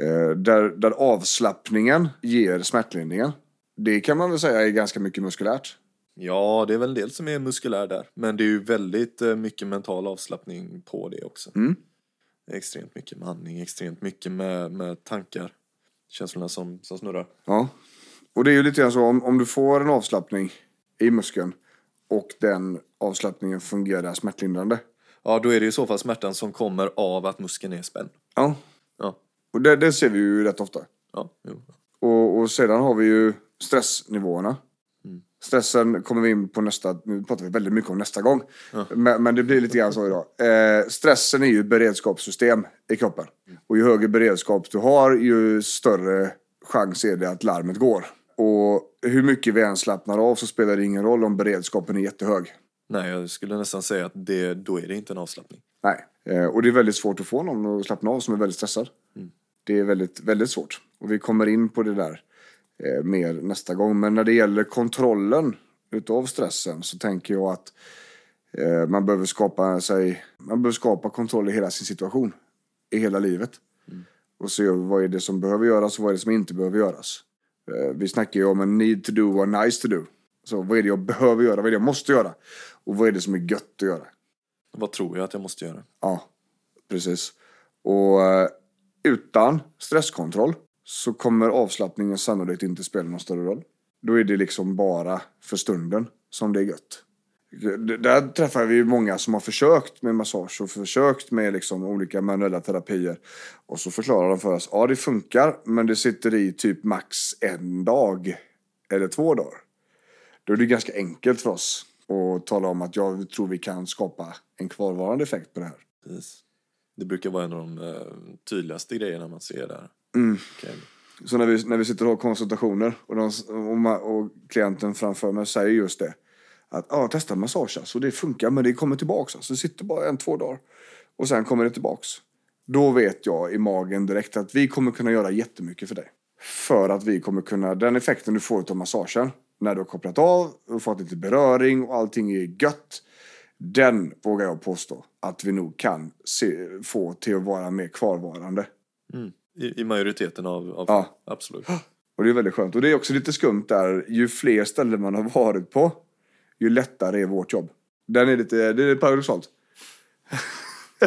Eh, där, där avslappningen ger smärtlindringen. Det kan man väl säga är ganska mycket muskulärt. Ja, det är väl en del som är muskulär där. Men det är ju väldigt eh, mycket mental avslappning på det också. Mm. Extremt mycket med andning, extremt mycket med, med tankar. Känslorna som, som snurrar. Ja. Och det är ju lite grann så om, om du får en avslappning i muskeln och den avslappningen fungerar smärtlindrande. Ja, då är det i så fall smärtan som kommer av att muskeln är spänd. Ja. Ja, Och det, det ser vi ju rätt ofta. ja, jo. Och, och sedan har vi ju stressnivåerna. Mm. Stressen kommer vi in på nästa, nu pratar vi väldigt mycket om nästa gång. Ja. Men, men det blir lite grann så idag. Eh, stressen är ju ett beredskapssystem i kroppen. Och ju högre beredskap du har, ju större chans är det att larmet går. Och hur mycket vi än slappnar av så spelar det ingen roll om beredskapen är jättehög. Nej, jag skulle nästan säga att det, då är det inte en avslappning. Nej. Eh, och det är väldigt svårt att få någon att slappna av som är väldigt stressad. Mm. Det är väldigt, väldigt svårt. Och vi kommer in på det där eh, mer nästa gång. Men när det gäller kontrollen utav stressen så tänker jag att eh, man behöver skapa sig, man behöver skapa kontroll i hela sin situation. I hela livet. Och se vad är det som behöver göras och vad är det som inte behöver göras. Eh, vi snackar ju om en need to do och nice to do. Så vad är det jag behöver göra, vad är det jag måste göra? Och vad är det som är gött att göra? Vad tror jag att jag måste göra? Ja, precis. Och eh, utan stresskontroll så kommer avslappningen sannolikt inte spela någon större roll. Då är det liksom bara för stunden som det är gött. Där träffar vi många som har försökt med massage och försökt med liksom olika manuella terapier. Och så förklarar de för oss, ja det funkar men det sitter i typ max en dag eller två dagar. Då är det ganska enkelt för oss att tala om att jag tror vi kan skapa en kvarvarande effekt på det här. Precis. Det brukar vara en av de eh, tydligaste grejerna man ser där. Mm. Okej. Så när vi, när vi sitter och har konsultationer och, de, och, och klienten framför mig säger just det. Att ja, testa massage alltså, det funkar men det kommer tillbaks. Alltså, det sitter bara en, två dagar. Och sen kommer det tillbaks. Då vet jag i magen direkt att vi kommer kunna göra jättemycket för dig. För att vi kommer kunna, den effekten du får av massagen. När du har kopplat av och fått lite beröring och allting är gött. Den vågar jag påstå att vi nog kan se, få till att vara mer kvarvarande. Mm. I, I majoriteten av, av Ja. absolut. Och det är väldigt skönt. Och det är också lite skumt där, ju fler ställen man har varit på, ju lättare är vårt jobb. Den är lite, det är paradoxalt.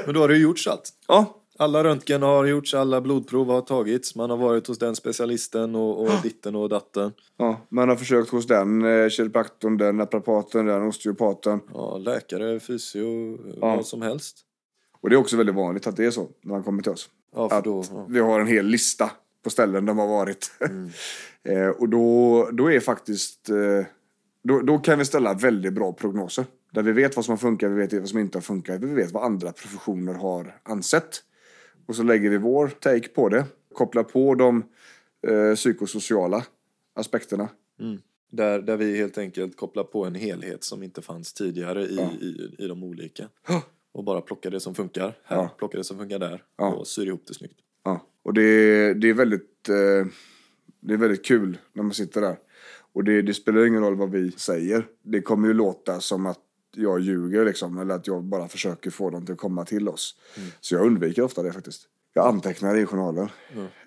Men då har det ju gjorts allt. Ja, Alla röntgen har gjorts, alla blodprov har tagits. Man har varit hos den specialisten och, och ditten och datten. ja, man har försökt hos den eh, kiropraktorn, den naprapaten, den osteopaten. Ja, läkare, fysio, Ja. vad som helst. Och det är också väldigt vanligt att det är så när man kommer till oss. Ja, för Att då, ja. vi har en hel lista på ställen de har varit. Mm. eh, och då, då är faktiskt... Eh, då, då kan vi ställa väldigt bra prognoser. Där vi vet vad som har funkat, vi vet vad som inte har funkat, vi vet vad andra professioner har ansett. Och så lägger vi vår take på det. Kopplar på de eh, psykosociala aspekterna. Mm. Där, där vi helt enkelt kopplar på en helhet som inte fanns tidigare i, Ja. i, i de olika. Och bara plockar det som funkar här, Ja. plockar det som funkar där Ja. och syr ihop det snyggt. Ja, och det, det är väldigt eh, det är väldigt kul när man sitter där. Och det, det spelar ingen roll vad vi säger. Det kommer ju låta som att jag ljuger liksom, eller att jag bara försöker få dem till att komma till oss. Så jag undviker ofta det faktiskt. Jag antecknar i journalen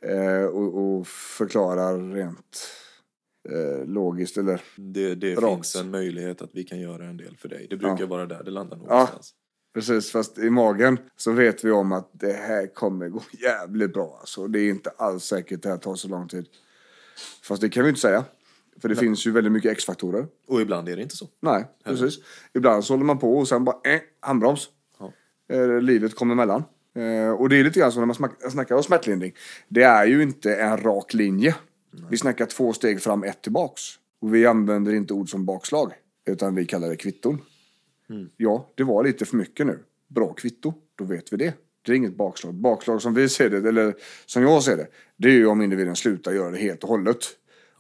eh, och, och förklarar rent eh, logiskt eller Det, det finns en möjlighet att vi kan göra en del för dig. Det brukar Ja. vara där det landar någonstans. Precis, fast i magen så vet vi om att det här kommer gå jävligt bra. Alltså. Det är inte alls säkert att det här tar så lång tid. Fast det kan vi inte säga. För det finns ju väldigt mycket X-faktorer. Och ibland är det inte så. Nej, precis. Ibland så håller man på och sen bara eh, handbroms. Ja. Eh, livet kommer emellan. Eh, och det är lite grann som när man snackar om smärtlindring. Det är ju inte en rak linje. Vi snackar två steg fram, ett tillbaks. Och vi använder inte ord som bakslag. Utan vi kallar det kvitton. Ja, det var lite för mycket nu. Bra kvitto, då vet vi det. Det är inget bakslag. Bakslag som vi ser det, eller som jag ser det, det är ju om individen slutar göra det helt och hållet.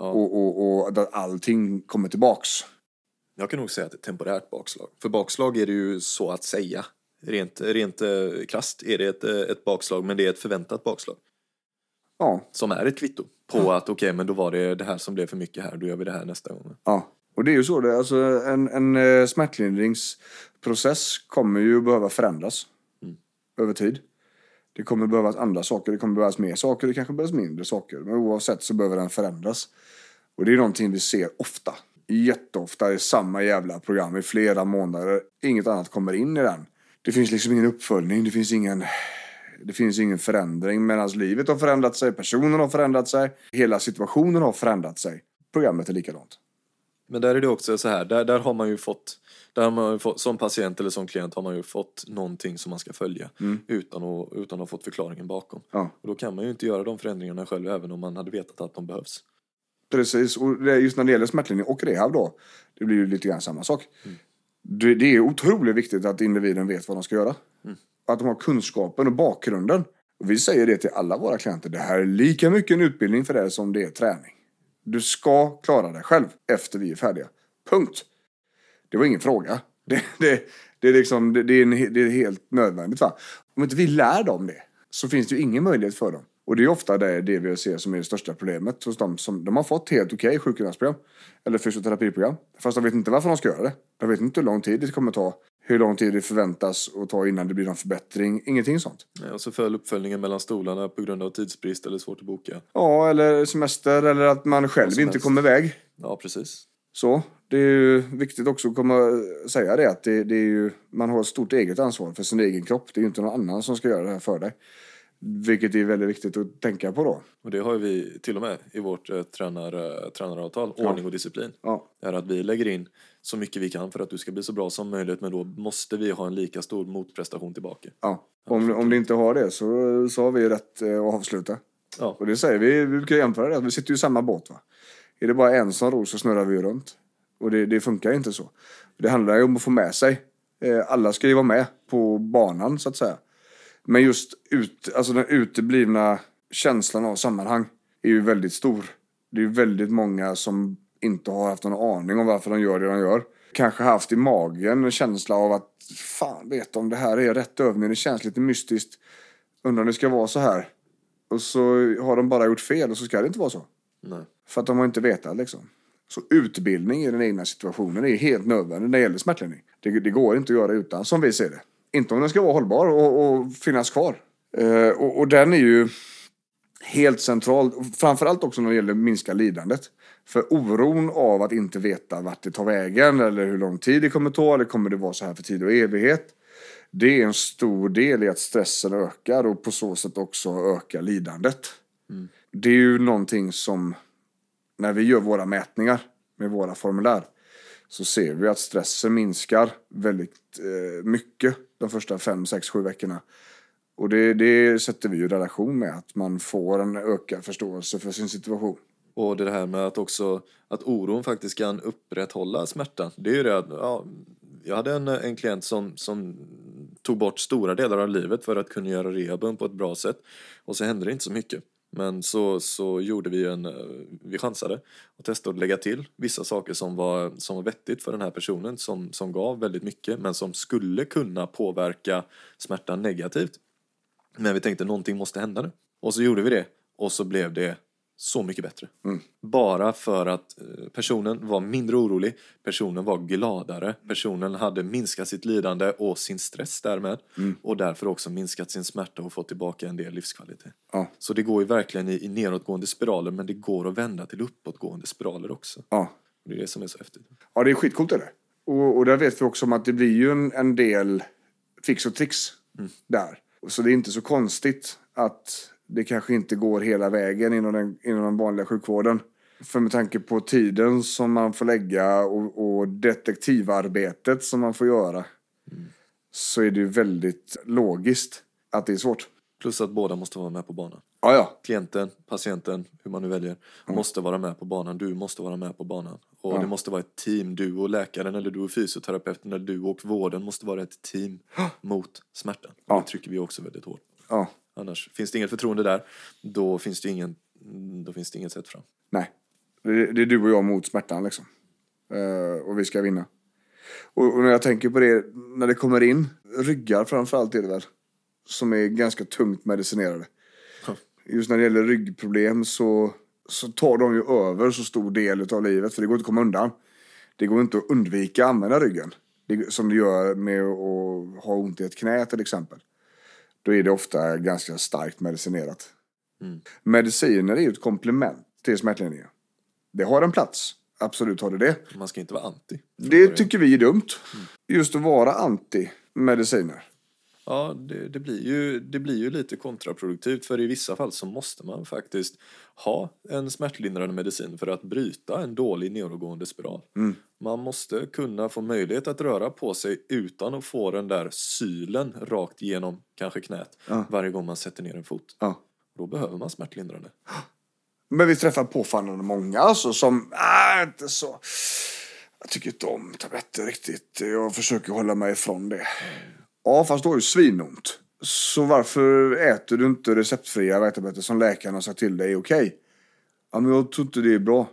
Ja. Och, och, och att allting kommer tillbaks. Jag kan nog säga att det är ett temporärt bakslag. För bakslag är det ju så att säga. Rent, rent eh, krasst är det ett, eh, ett bakslag, men det är ett förväntat bakslag. Ja, Som är ett kvitto på att okej, men då var det det här som blev för mycket här, då gör vi det här nästa gång. Ja, och det är ju så. Det, alltså en, en eh, smärtlindringsprocess kommer ju behöva förändras över tid. Det kommer behövas andra saker, det kommer behövas mer saker, det kanske behövs mindre saker. Men oavsett så behöver den förändras. Och det är någonting vi ser ofta. Jätteofta i samma jävla program i flera månader. Inget annat kommer in i den. Det finns liksom ingen uppföljning, det finns ingen det finns ingen förändring medan livet har förändrat sig, personen har förändrat sig, hela situationen har förändrat sig. Programmet är likadant. Men där är det också så här, där, där har man ju fått, där har man fått, som patient eller som klient har man ju fått någonting som man ska följa utan, att, utan att ha fått förklaringen bakom. Ja. Och då kan man ju inte göra de förändringarna själv även om man hade vetat att de behövs. Precis, och det just när det gäller smärtlindring och rehab då. Det blir ju lite grann samma sak. Det, det är otroligt viktigt att individen vet vad de ska göra. Att de har kunskapen och bakgrunden. Och vi säger det till alla våra klienter. Det här är lika mycket en utbildning för dig som det är träning. Du ska klara dig själv efter vi är färdiga. Punkt. Det var ingen fråga. Det, det, det, är, liksom, det, det, är, en, det är helt nödvändigt. Va? Om inte vi lär dem det så finns det ju ingen möjlighet för dem. Och det är ofta det, det vi ser som är det största problemet hos dem som de har fått helt okej sjukgymnastprogram eller fysioterapiprogram. Fast de vet inte varför de ska göra det. De vet inte hur lång tid det kommer ta. Hur lång tid det förväntas att ta innan det blir någon förbättring. Ingenting sånt. Ja, Och så föll uppföljningen mellan stolarna på grund av tidsbrist eller svårt att boka. Ja, eller semester eller att man själv inte kommer iväg. Ja, precis. Så, det är ju viktigt också att komma säga det att det, det är ju, man har ett stort eget ansvar för sin egen kropp. Det är ju inte någon annan som ska göra det här för dig. Vilket är väldigt viktigt att tänka på då. Och det har vi till och med i vårt eh, tränar, eh, tränaravtal, ordning och disciplin. Ja, är att vi lägger in så mycket vi kan för att du ska bli så bra som möjligt men då måste vi ha en lika stor motprestation tillbaka. ja. Om, om det inte har det så, så har vi rätt eh, att avsluta. Ja, Och det säger vi, vi brukar jämföra det, vi sitter ju i samma båt va. Är det bara en som ror så snurrar vi runt. Och det, det funkar inte så. Det handlar ju om att få med sig. Eh, alla ska ju vara med på banan så att säga. Men just ut, alltså den uteblivna känslan av sammanhang är ju väldigt stor. Det är ju väldigt många som inte har haft någon aning om varför de gör det de gör. Kanske haft i magen en känsla av att fan vet om det här är rätt övning. Det känns lite mystiskt. Undrar om det ska vara så här. Och så har de bara gjort fel och så ska det inte vara så. nej. För att de har inte vetat liksom. Så utbildning i den egna situationen är helt nödvändigt när det gäller smärtlindring. Det, det går inte att göra utan, som vi ser det. Inte om den ska vara hållbar och, och finnas kvar. Eh, och, och den är ju helt central. Framförallt också när det gäller att minska lidandet. För oron av att inte veta vart det tar vägen eller hur lång tid det kommer ta eller kommer det vara så här för tid och evighet. Det är en stor del i att stressen ökar och på så sätt också ökar lidandet. Det är ju någonting som när vi gör våra mätningar med våra formulär så ser vi att stressen minskar väldigt eh, mycket de första fem, sex, sju veckorna. Och det, det sätter vi i relation med att man får en ökad förståelse för sin situation. Och det här med att också att oron faktiskt kan upprätthålla smärtan. Det är ju det att ja, jag hade en, en klient som, som tog bort stora delar av livet för att kunna göra rehaben på ett bra sätt. Och så hände det inte så mycket. Men så, så gjorde vi en, eh, vi chansade och testade att lägga till vissa saker som var, som var vettigt för den här personen som, som gav väldigt mycket men som skulle kunna påverka smärtan negativt. Men vi tänkte någonting måste hända nu. Och så gjorde vi det och så blev det så mycket bättre. Bara för att eh, personen var mindre orolig, personen var gladare, personen hade minskat sitt lidande och sin stress därmed och därför också minskat sin smärta och fått tillbaka en del livskvalitet. Ja. Så det går ju verkligen i, i nedåtgående spiraler men det går att vända till uppåtgående spiraler också. Ja. Det är det som är så häftigt. Ja, det är skitcoolt är det. Och, och där vet vi också om att det blir ju en, en del fix och tricks där. Så det är inte så konstigt att det kanske inte går hela vägen inom den, inom den vanliga sjukvården. För med tanke på tiden som man får lägga och, och detektivarbetet som man får göra så är det ju väldigt logiskt att det är svårt. Plus att båda måste vara med på banan. Ja, ja. klienten, patienten, hur man nu väljer, måste vara med på banan. Du måste vara med på banan. Och det måste vara ett team. Du och läkaren eller du och fysioterapeuten eller du och vården måste vara ett team mot smärtan. Ja. Det trycker vi också väldigt hårt. ja. Annars finns det inget förtroende där, då finns det, ingen, då finns det inget sätt fram. Nej. Det, det är du och jag mot smärtan liksom. Eh, och vi ska vinna. Och, och när jag tänker på det, när det kommer in ryggar framförallt är det väl. Som är ganska tungt medicinerade. Ja. Just när det gäller ryggproblem så, så tar de ju över så stor del av livet. För det går inte att komma undan. Det går inte att undvika att använda ryggen. Det, som det gör med att ha ont i ett knä till exempel. Då är det ofta ganska starkt medicinerat. Mediciner är ju ett komplement till smärtlindringen. Det har en plats. Absolut har det det. Man ska inte vara anti. Det tycker vi är dumt. Just att vara anti mediciner. Ja, det, det, blir ju, det blir ju lite kontraproduktivt för i vissa fall så måste man faktiskt ha en smärtlindrande medicin för att bryta en dålig nedåtgående spiral. Man måste kunna få möjlighet att röra på sig utan att få den där sylen rakt genom kanske knät varje gång man sätter ner en fot. Ja. Då behöver man smärtlindrande. Men vi träffar påfallande många alltså, som är inte så... Jag tycker inte om tabletter riktigt. Jag försöker hålla mig ifrån det. Ja, fast du har ju svinont. Så varför äter du inte receptfria värktabletter som läkaren har sagt till dig är okej? Ja, men jag tror inte det är bra.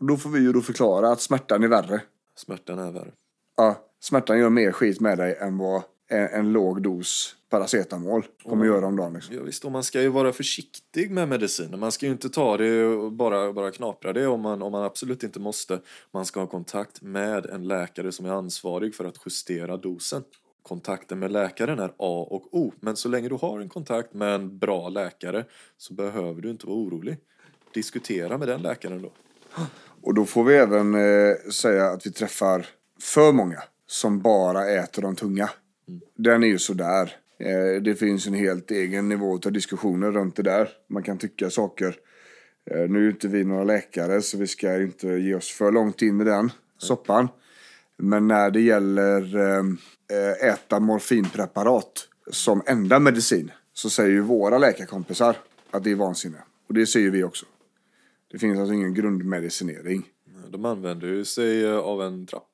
Och då får vi ju då förklara att smärtan är värre. Smärtan är värre. Ja, smärtan gör mer skit med dig än vad en, en låg dos paracetamol kommer göra om dagen. Liksom. Ja, visst, och man ska ju vara försiktig med mediciner. Man ska ju inte ta det och bara, bara knapra det om man, om man absolut inte måste. Man ska ha kontakt med en läkare som är ansvarig för att justera dosen. Kontakten med läkaren är A och O. Men så länge du har en kontakt med en bra läkare så behöver du inte vara orolig. Diskutera med den läkaren då. Och då får vi även eh, säga att vi träffar för många som bara äter de tunga. Den är ju sådär. Eh, det finns en helt egen nivå av diskussioner runt det där. Man kan tycka saker. Eh, nu är inte vi några läkare så vi ska inte ge oss för långt in i den soppan. Men när det gäller eh, eh, äta morfinpreparat som enda medicin så säger ju våra läkarkompisar att det är vansinne. Och det säger vi också. Det finns alltså ingen grundmedicinering. De använder ju sig eh, av en trappa.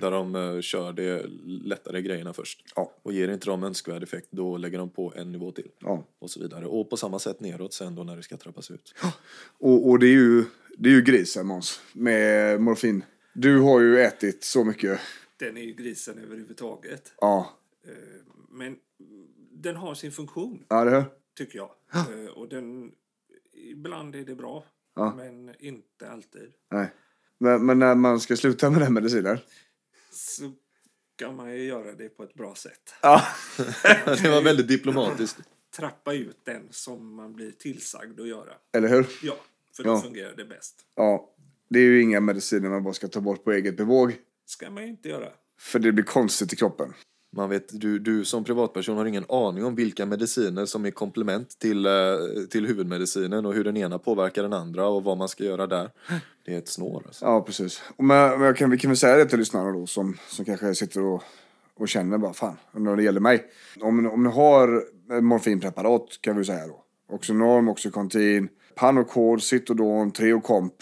Där de eh, kör de lättare grejerna först. Ja. Och ger inte de önskvärd effekt då lägger de på en nivå till. Ja. Och så vidare. Och på samma sätt neråt sen då när det ska trappas ut. Och, och det är ju, det är ju grisen Måns, med morfin. Du har ju ätit så mycket. Den är ju grisen överhuvudtaget. Ja, Eh, Men den har sin funktion, ja det tycker jag. Eh, Och den, ibland är det bra, Ja. men inte alltid. Nej. Men, men när man ska sluta med den medicinen. Så kan man ju göra det på ett bra sätt. Ja. det var väldigt diplomatiskt. Trappa ut den som man blir tillsagd att göra. Eller hur? Ja, för då Ja. fungerar det bäst. Ja. Det är ju inga mediciner man bara ska ta bort på eget bevåg. ska man ju inte göra. För det blir konstigt i kroppen. Man vet, du, du som privatperson har ingen aning om vilka mediciner som är komplement till, eh, till huvudmedicinen och hur den ena påverkar den andra och vad man ska göra där. Det är ett snår. Alltså. Ja, precis. Och men, men jag kan, vi kan väl säga det till lyssnarna då som, som kanske sitter och, och känner bara fan, när det gäller mig. Om, om ni har morfinpreparat kan vi säga då. Oxynorm, Oxycontin, Panocod, Citodon, Treocomp.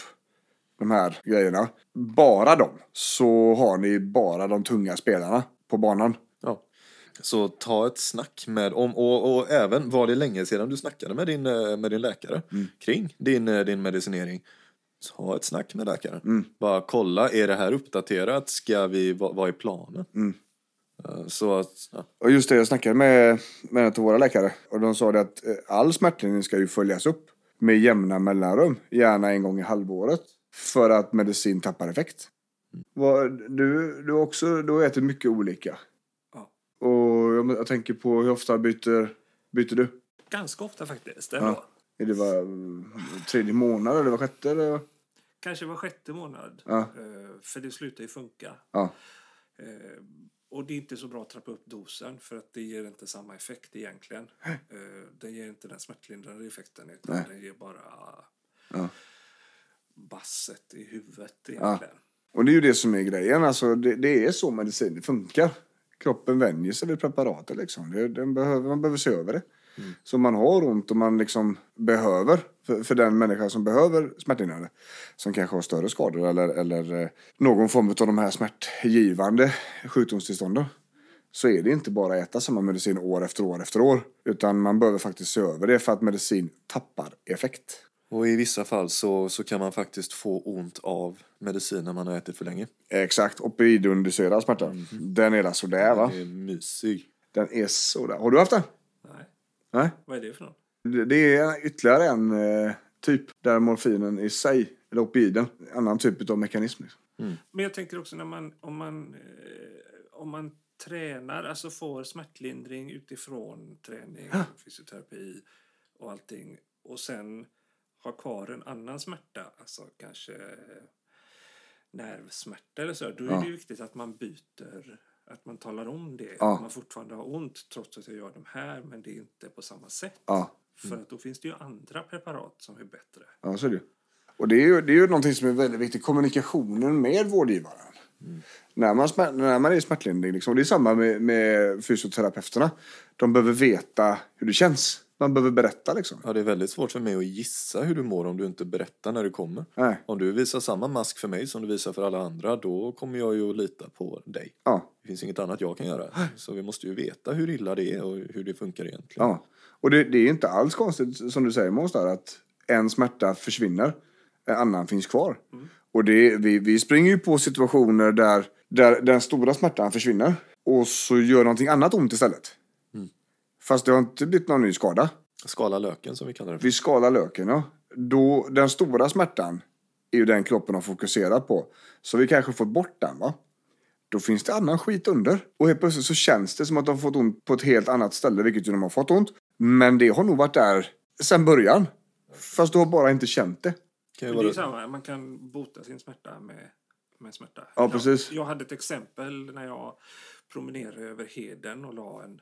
De här grejerna. Bara dem. Så har ni bara de tunga spelarna på banan. Ja. Så ta ett snack med, om, och, och även var det länge sedan du snackade med din, eh, med din läkare kring din, eh, din medicinering. Ha ett snack med läkaren. Bara kolla, är det här uppdaterat? Ska vi, vad, vad är planen? Eh, Så att, ja. Och just det, jag snackade med, med en av våra läkare och de sa det att all smärtlindring ska ju följas upp med jämna mellanrum, gärna en gång i halvåret, för att medicin tappar effekt. Du, du, också, du har ätit mycket olika. Ja. Och jag, jag tänker på hur ofta byter, byter du? Ganska ofta faktiskt. Ändå. Är det var tredje månad eller var sjätte? Eller? Kanske var sjätte månad. Ja. Eh, För det slutar ju funka. Ja. Eh, Och det är inte så bra att trappa upp dosen för att det ger inte samma effekt egentligen. Eh, Den ger inte den smärtlindrande effekten utan Nej. den ger bara Ja. Basset i huvudet egentligen. Och det är ju det som är grejen. Alltså, det, det är så medicin funkar. Kroppen vänjer sig vid preparatet. Liksom. Det, den behöver, man behöver se över det. Så man har ont och man liksom behöver, för, för den människa som behöver smärtlindrande, som kanske har större skador eller, eller eh, någon form av de här smärtgivande sjukdomstillstånden, så är det inte bara att äta samma medicin år efter år efter år. Utan man behöver faktiskt se över det för att medicin tappar effekt. Och i vissa fall så, så kan man faktiskt få ont av medicinen man har ätit för länge. Exakt, opioidinducerad smärta. Den är där sådär va? Det är mysig. Den är sådär. Har du haft den? Nej. Nej. Vad är det för något? Det det är ytterligare en eh, typ där morfinen i sig, eller opioiden, en annan typ av mekanism. liksom. Men jag tänker också när man, om man, eh, om man tränar, alltså får smärtlindring utifrån träning, fysioterapi och allting och sen har kvar en annan smärta, alltså kanske nervsmärta eller så, då är Ja. det viktigt att man byter, att man talar om det, Ja. att man fortfarande har ont trots att jag gör de här, men det är inte på samma sätt. Ja, För att då finns det ju andra preparat som är bättre. ja så är det. Och det är ju, det är ju någonting som är väldigt viktigt, kommunikationen med vårdgivaren. När, man, smär, när man är i smärtlindring, liksom, det är samma med, med fysioterapeuterna. De behöver veta hur det känns. Man behöver berätta liksom. Ja, det är väldigt svårt för mig att gissa hur du mår om du inte berättar när du kommer. Nej. Om du visar samma mask för mig som du visar för alla andra, då kommer jag ju att lita på dig. Ja, Det finns inget annat jag kan göra. Så vi måste ju veta hur illa det är och hur det funkar egentligen. ja. Och det, det är inte alls konstigt som du säger Måns att en smärta försvinner, en annan finns kvar. Och det, vi, vi springer ju på situationer där, där den stora smärtan försvinner och så gör någonting annat ont istället. Fast det har inte blivit någon ny skada. Skala löken som vi kallar det för. Vi skalar löken, ja. Då, den stora smärtan är ju den kroppen har fokuserat på. Så vi kanske fått bort den, va? Då finns det annan skit under. Och helt plötsligt så känns det som att de har fått ont på ett helt annat ställe, vilket ju de har fått ont. Men det har nog varit där sedan början. Fast du har bara inte känt det. Kan det är vara... samma, man kan bota sin smärta med, med smärta. Ja, precis. Jag, jag hade ett exempel när jag promenerade över heden och la en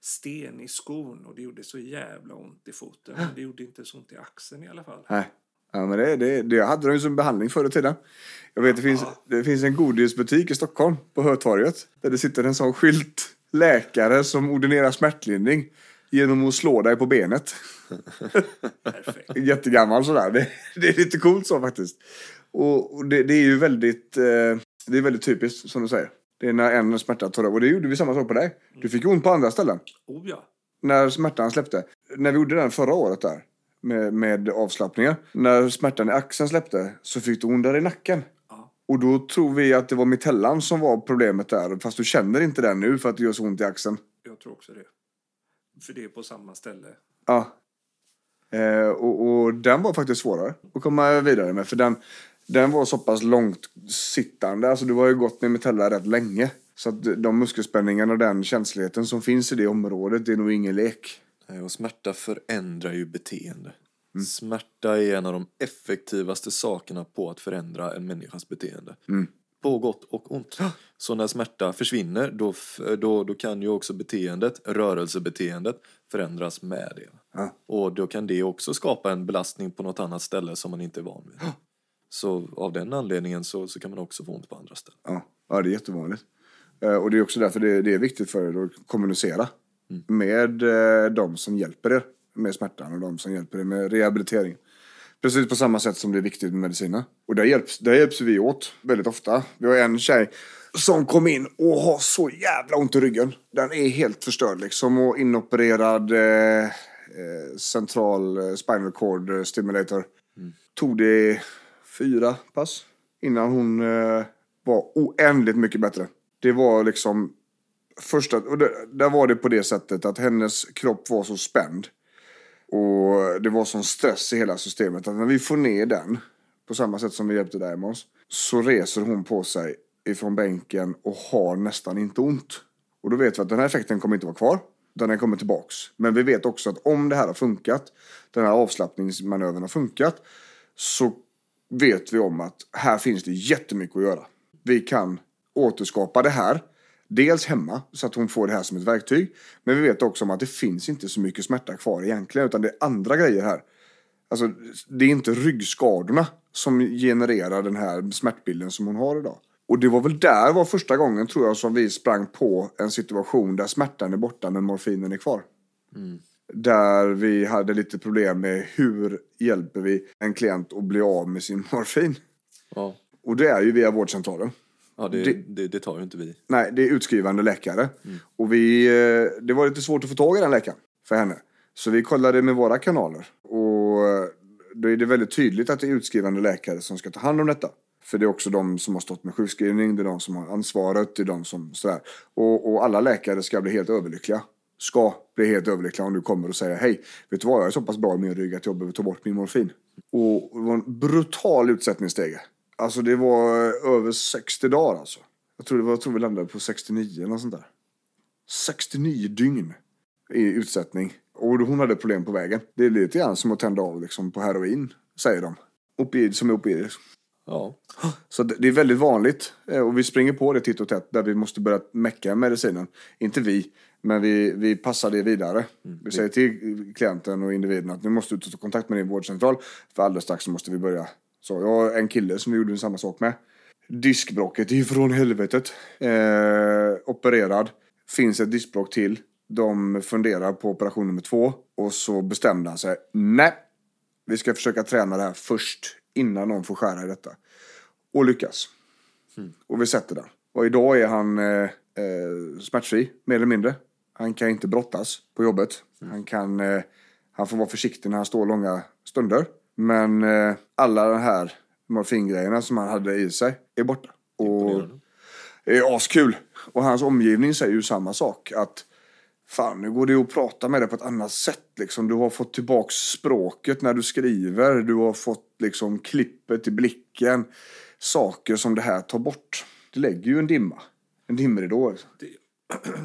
sten i skon och det gjorde så jävla ont i foten. Men det gjorde inte så ont i axeln i alla fall. Nej. Ja, men det, det, det hade de ju som behandling förr i tiden. Jag vet, det finns, det finns en godisbutik i Stockholm, på Hötorget, där det sitter en sån skylt läkare som ordinerar smärtlindring genom att slå dig på benet. Perfekt. Jättegammal sådär. Det, det är lite coolt så faktiskt. Och, och det, det är ju väldigt, eh, det är väldigt typiskt som du säger. Det är när en smärta tar över. Och det gjorde vi samma sak på dig. Du fick ont på andra ställen. Oh ja. När smärtan släppte. När vi gjorde den förra året där. Med, med avslappningar. När smärtan i axeln släppte så fick du ont där i nacken. ja. Och då tror vi att det var mittellan som var problemet där. Fast du känner inte den nu för att det gör så ont i axeln. Jag tror också det. För det är på samma ställe. Ja. Eh, och, och den var faktiskt svårare att komma vidare med. För den, den var så pass långt sittande. Alltså du har ju gått med Metella rätt länge. Så att de muskelspänningarna och den känsligheten som finns i det området, det är nog ingen lek. Nej, Och smärta förändrar ju beteende. Smärta är en av de effektivaste sakerna på att förändra en människas beteende. På gott och ont. Så när smärta försvinner då, då, då kan ju också beteendet, rörelsebeteendet, förändras med det. Ja. Och då kan det också skapa en belastning på något annat ställe som man inte är van vid. Så av den anledningen så, så kan man också få ont på andra ställen. Ja, ja det är jättevanligt. Eh, och det är också därför det, det är viktigt för er att kommunicera med eh, de som hjälper er med smärtan och de som hjälper er med rehabilitering. Precis på samma sätt som det är viktigt med mediciner. Och där hjälps, där hjälps vi åt väldigt ofta. Vi har en tjej, Som kom in och har så jävla ont i ryggen. Den är helt förstörd liksom och inopererad eh, eh, central spinal cord stimulator. Tog det fyra pass innan hon eh, var oändligt mycket bättre. Det var liksom första, och det, där var det på det sättet att hennes kropp var så spänd. Och det var sån stress i hela systemet att när vi får ner den, på samma sätt som vi hjälpte Diamonds så reser hon på sig ifrån bänken och har nästan inte ont. Och då vet vi att den här effekten kommer inte vara kvar, utan den kommer tillbaks. Men vi vet också att om det här har funkat, den här avslappningsmanövern har funkat, så vet vi om att här finns det jättemycket att göra. Vi kan återskapa det här, dels hemma, så att hon får det här som ett verktyg. Men vi vet också om att det finns inte så mycket smärta kvar egentligen, utan det är andra grejer här. Alltså, det är inte ryggskadorna som genererar den här smärtbilden som hon har idag. Och det var väl där var första gången tror jag som vi sprang på en situation där smärtan är borta men morfinen är kvar. Mm. Där vi hade lite problem med hur hjälper vi en klient att bli av med sin morfin. Ja, Och det är ju via vårdcentralen. ja det, Det- det, det tar ju inte vi. Nej, det är utskrivande läkare. Och vi, eh, det var lite svårt att få tag i den läkaren för henne. Så vi kollade med våra kanaler. Och eh, då är det väldigt tydligt att det är utskrivande läkare som ska ta hand om detta. För det är också de som har stått med sjukskrivning, det är de som har ansvaret, det är de som sådär. Och, och alla läkare ska bli helt överlyckliga. Ska bli helt överlyckliga om du kommer och säger hej, vet du vad, jag är så pass bra i min rygg att jag behöver ta bort min morfin. Och det var en brutal utsättningsstege. Alltså det var över 60 dagar alltså. Jag tror, det var, jag tror vi landade på 69 eller sånt där. 69 dygn i utsättning. Och hon hade problem på vägen. Det är lite grann som att tända av liksom på heroin, säger de. Opioid som är opioid. Ja, Så det det är väldigt vanligt. eh, Och vi springer på det titt och tätt där vi måste börja mecka medicinen. Inte vi, men vi, vi passar det vidare. Vi säger till klienten och individen att nu måste du ta kontakt med din vårdcentral. För alldeles strax måste vi börja. Så jag har en kille som vi gjorde samma sak med. Diskbråcket ifrån helvetet. Eh, opererad. Finns ett diskbråck till. De funderar på operation nummer två. Och så bestämde han sig. Nej, vi ska försöka träna det här först. Innan någon får skära i detta. Och lyckas. Och vi sätter den. Och idag är han eh, eh, smärtfri, mer eller mindre. Han kan inte brottas på jobbet. Han, kan, eh, han får vara försiktig när han står långa stunder. Men eh, alla de här morfingrejerna som han hade i sig är borta. Och det är askul. Och hans omgivning säger ju samma sak. Att fan, nu går det att prata med dig på ett annat sätt. Liksom. Du har fått tillbaks språket när du skriver. Du har fått liksom klippet i blicken. Saker som det här tar bort. Det lägger ju en dimma. En dimridå. Det,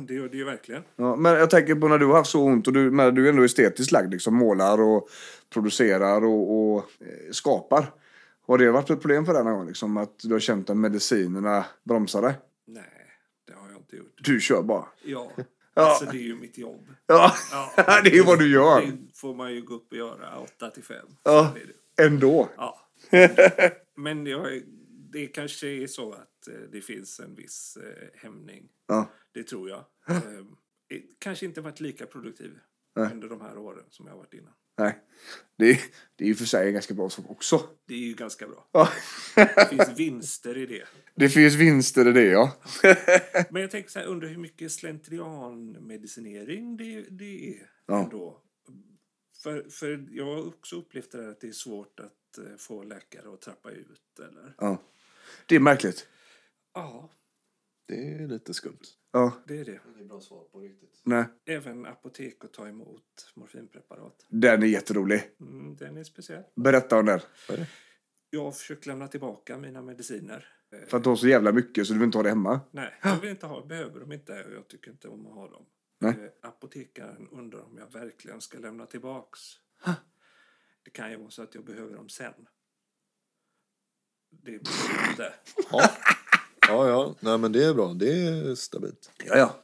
det gör det ju verkligen. Ja, men jag tänker på när du har haft så ont och du, men du är ändå estetiskt lagd. Liksom, målar och producerar och, och eh, skapar. Har det varit ett problem för dig någon gång? Liksom, att du har känt att medicinerna bromsar dig? Nej, det har jag inte gjort. Du kör bara. Ja, Ja. alltså det är ju mitt jobb. Ja, Ja, det är ju vad du gör. Det får man ju gå upp och göra 8 till 5. Ja. Ändå. Ja. Men jag, det kanske är så att eh, det finns en viss eh, hämning. Ja. Det tror jag. Eh, eh, kanske inte varit lika produktiv Nej. under de här åren som jag har varit innan. Nej. Det är, det är ju för sig en ganska bra sak också. Det är ju ganska bra. Ja. Det finns vinster i det. Det finns vinster i det, ja. Men jag tänker så här, undrar hur mycket slentrianmedicinering det, det är Ja. ändå. För, för jag har också upplevt det här att det är svårt att eh, få läkare att trappa ut. Eller? ja. Det är märkligt. Ja, det är lite skumt. Ja, det är det. Inget bra svar på riktigt. nej. Även apotek att ta emot morfinpreparat. Den är jätterolig. Mm, den är speciell. Berätta om den. Vad är det? Jag har försökt lämna tillbaka mina mediciner. Eh, För att du har så jävla mycket så du vill inte ha det hemma. Nej, jag vill inte ha, behöver dem inte och jag tycker inte om att ha dem. Nej. Eh, Apotekaren undrar om jag verkligen ska lämna tillbaks. Det kan ju vara så att jag behöver dem sen. Det behöver inte. Ja. Ja, ja. Nej, men det är bra. Det är stabilt. Ja, ja.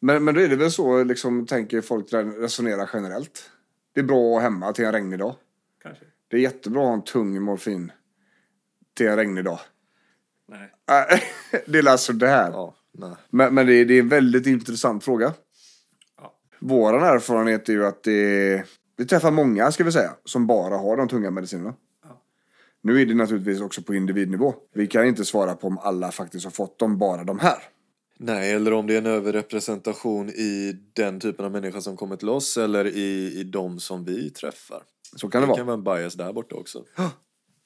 Men, men då är det väl så, liksom, tänker folk resonera generellt. Det är bra att ha hemma till en regnig dag. Kanske. Det är jättebra att ha en tung morfin till en regnig dag. Nej. Det är alltså det här. Ja, nej. Men, men det, är, det är en väldigt intressant fråga. Ja. Vår erfarenhet är ju att det, vi träffar många, ska vi säga, som bara har de tunga medicinerna. Nu är det naturligtvis också på individnivå. Vi kan inte svara på om alla faktiskt har fått dem, bara de här. Nej, eller om det är en överrepresentation i den typen av människa som kommer till oss eller i, i de som vi träffar. Så kan det vara. kan vara en bias där borta också.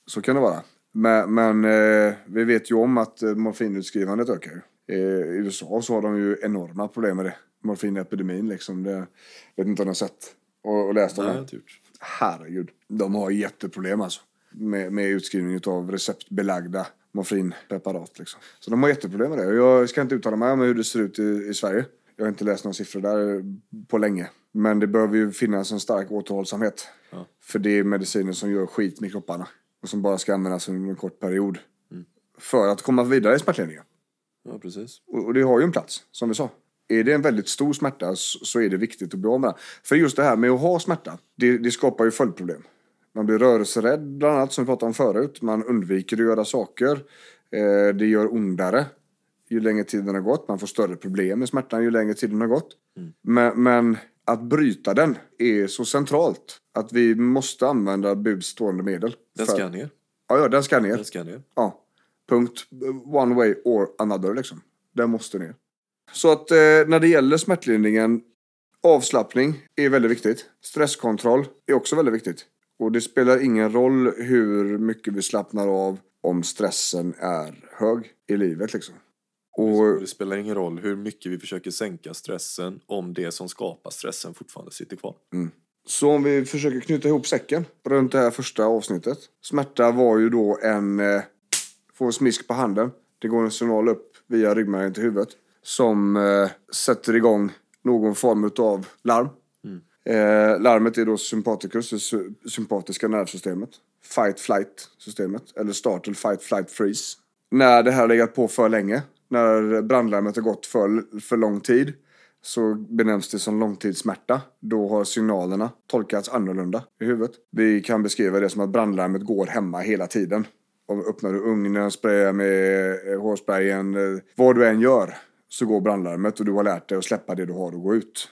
Så kan det vara. Men, men eh, vi vet ju om att eh, morfinutskrivandet ökar. Eh, I USA så har de ju enorma problem med det. Morfinepidemin liksom. Det, vet inte om du har sett och, och läst om Nej, jag det. har inte gjort. Herregud. De har jätteproblem alltså. Med, med utskrivning av receptbelagda morfinpreparat liksom. Så de har jätteproblem med det. Jag ska inte uttala mig om hur det ser ut i, i Sverige. Jag har inte läst några siffror där på länge. Men det behöver ju finnas en stark återhållsamhet. Ja. För det är mediciner som gör skit med kropparna. Och som bara ska användas under en kort period. För att komma vidare i smärtlindringen. Ja, precis. Och och det har ju en plats, som vi sa. Är det en väldigt stor smärta så så är det viktigt att bli av med den. För just det här med att ha smärta, det, det skapar ju följdproblem. Man blir rörelserädd bland annat, som vi pratade om förut. Man undviker att göra saker. Eh, det gör ondare ju längre tiden har gått. Man får större problem med smärtan ju längre tiden har gått. Men, men att bryta den är så centralt att vi måste använda budstående medel. Den För- ska ner. Ja, ja, den ska ner. Den ska ner. Ja. Punkt. One way or another liksom. Den måste ner. Så att eh, när det gäller smärtlindringen, avslappning är väldigt viktigt. Stresskontroll är också väldigt viktigt. Och det spelar ingen roll hur mycket vi slappnar av om stressen är hög i livet liksom. Och det spelar ingen roll hur mycket vi försöker sänka stressen om det som skapar stressen fortfarande sitter kvar. så om vi försöker knyta ihop säcken runt det här första avsnittet. Smärta var ju då en, eh, få en smisk på handen. Det går en signal upp via ryggmärgen till huvudet. Som eh, sätter igång någon form av larm. Eh, larmet är då sympaticus, det sympatiska nervsystemet. Fight flight systemet. Eller startle fight flight freeze. När det här har legat på för länge. När brandlarmet har gått för, för lång tid. Så benämns det som långtidssmärta. Då har signalerna tolkats annorlunda i huvudet. Vi kan beskriva det som att brandlarmet går hemma hela tiden. Om öppnar du ugnen, sprayar med eh, hårsprayen, eh, vad du än gör så går brandlarmet och du har lärt dig att släppa det du har och gå ut.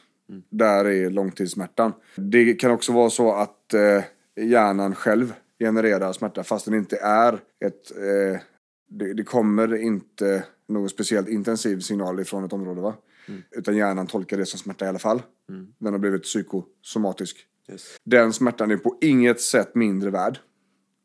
Där är långtidssmärtan. Det kan också vara så att eh, hjärnan själv genererar smärta fast den inte är ett... Eh, det, det kommer inte någon speciellt intensiv signal ifrån ett område va? Utan hjärnan tolkar det som smärta i alla fall. Den har blivit psykosomatisk. Yes. Den smärtan är på inget sätt mindre värd.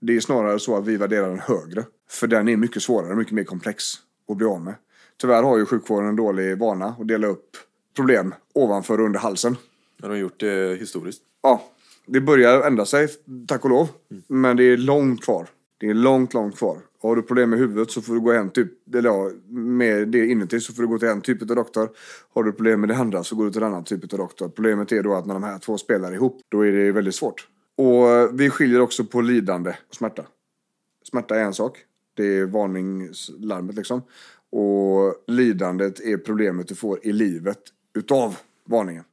Det är snarare så att vi värderar den högre. För den är mycket svårare, mycket mer komplex att bli av med. Tyvärr har ju sjukvården en dålig vana att dela upp problem ovanför och under halsen. De har gjort det historiskt. Ja, det börjar ändra sig, tack och lov. Men det är långt kvar. Det är långt, långt kvar. Har du problem med huvudet så får du gå hem typ, eller ja, med det inuti så får du gå till en typ av doktor. Har du problem med det andra så går du till en annan typ av doktor. Problemet är då att när de här två spelar ihop, då är det väldigt svårt. Och vi skiljer också på lidande och smärta. Smärta är en sak. Det är varningslarmet liksom. Och lidandet är problemet du får i livet utav varningen.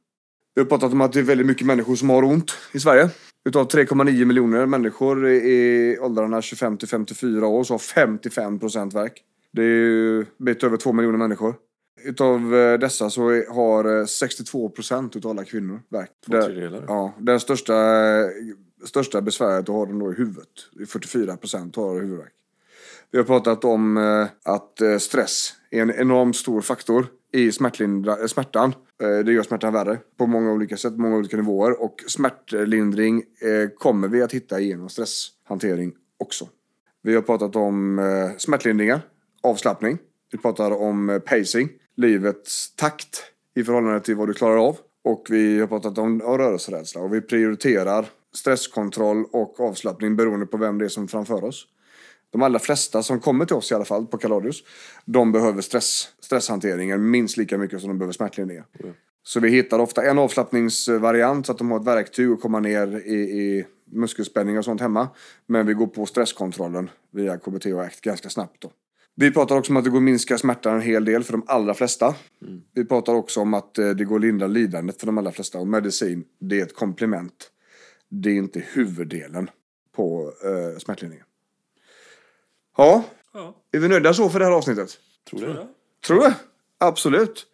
Vi har pratat om att det är väldigt mycket människor som har ont i Sverige. Utav 3,9 miljoner människor i åldrarna 25 till 54 år så har 55 procent värk. Det är ju lite över 2 miljoner människor. Utav eh, dessa så har eh, 62 procent utav alla kvinnor värk. Två tredjedelar. Ja, den största, största besväret har de då i huvudet. 44 procent har huvudvärk. Vi har pratat om eh, att eh, stress är en enormt stor faktor i smärtlindra, eh, smärtan. Eh, det gör smärtan värre på många olika sätt, många olika nivåer. Och smärtlindring eh, kommer vi att hitta genom stresshantering också. Vi har pratat om smärtlindringar, avslappning. Vi pratar om pacing, livets takt i förhållande till vad du klarar av. Och vi har pratat om, om rörelserädsla och vi prioriterar stresskontroll och avslappning beroende på vem det är som är framför oss. De allra flesta som kommer till oss i alla fall på Kaladius, de behöver stress, stresshanteringen minst lika mycket som de behöver smärtlindringen. Så vi hittar ofta en avslappningsvariant så att de har ett verktyg att komma ner i, i muskelspänning och sånt hemma. Men vi går på stresskontrollen via KBT och ACT ganska snabbt då. Vi pratar också om att det går att minska smärtan en hel del för de allra flesta. Vi pratar också om att eh, det går att lindra lidandet för de allra flesta. Och medicin, det är ett komplement. Det är inte huvuddelen på eh, smärtlindringen. Ja, Ja, är vi nöjda så för det här avsnittet? Tror tror det. jag. Tror du? Absolut.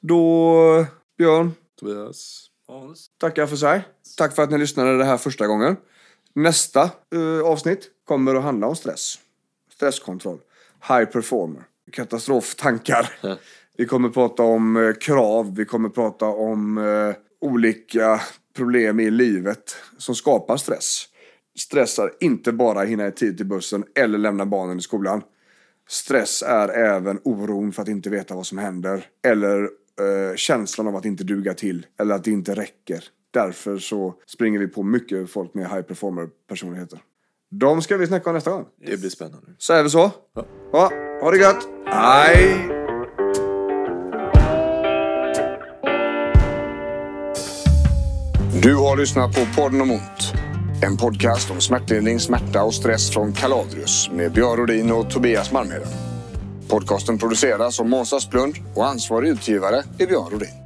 Då, Björn, Tobias. Hans. tackar för sig. Tack för att ni lyssnade det här första gången. Nästa eh, avsnitt kommer att handla om stress. Stresskontroll. High performer. Katastroftankar. Vi kommer prata om eh, krav. Vi kommer prata om eh, olika problem i livet som skapar stress. Stress är inte bara hinna i tid till bussen eller lämna barnen i skolan. Stress är även oron för att inte veta vad som händer. Eller eh, känslan av att inte duga till. Eller att det inte räcker. Därför så springer vi på mycket folk med high performer personligheter. De ska vi snacka om nästa gång. Det blir spännande. Säger vi så? Ja. Ja, ha det gött! Hej! Du har lyssnat på podden om ont. En podcast om smärtlindring, smärta och stress från Kaladrius med Björn Rodin och Tobias Malmheden. Podcasten produceras av Måns Asplund och ansvarig utgivare är Björn Rodin.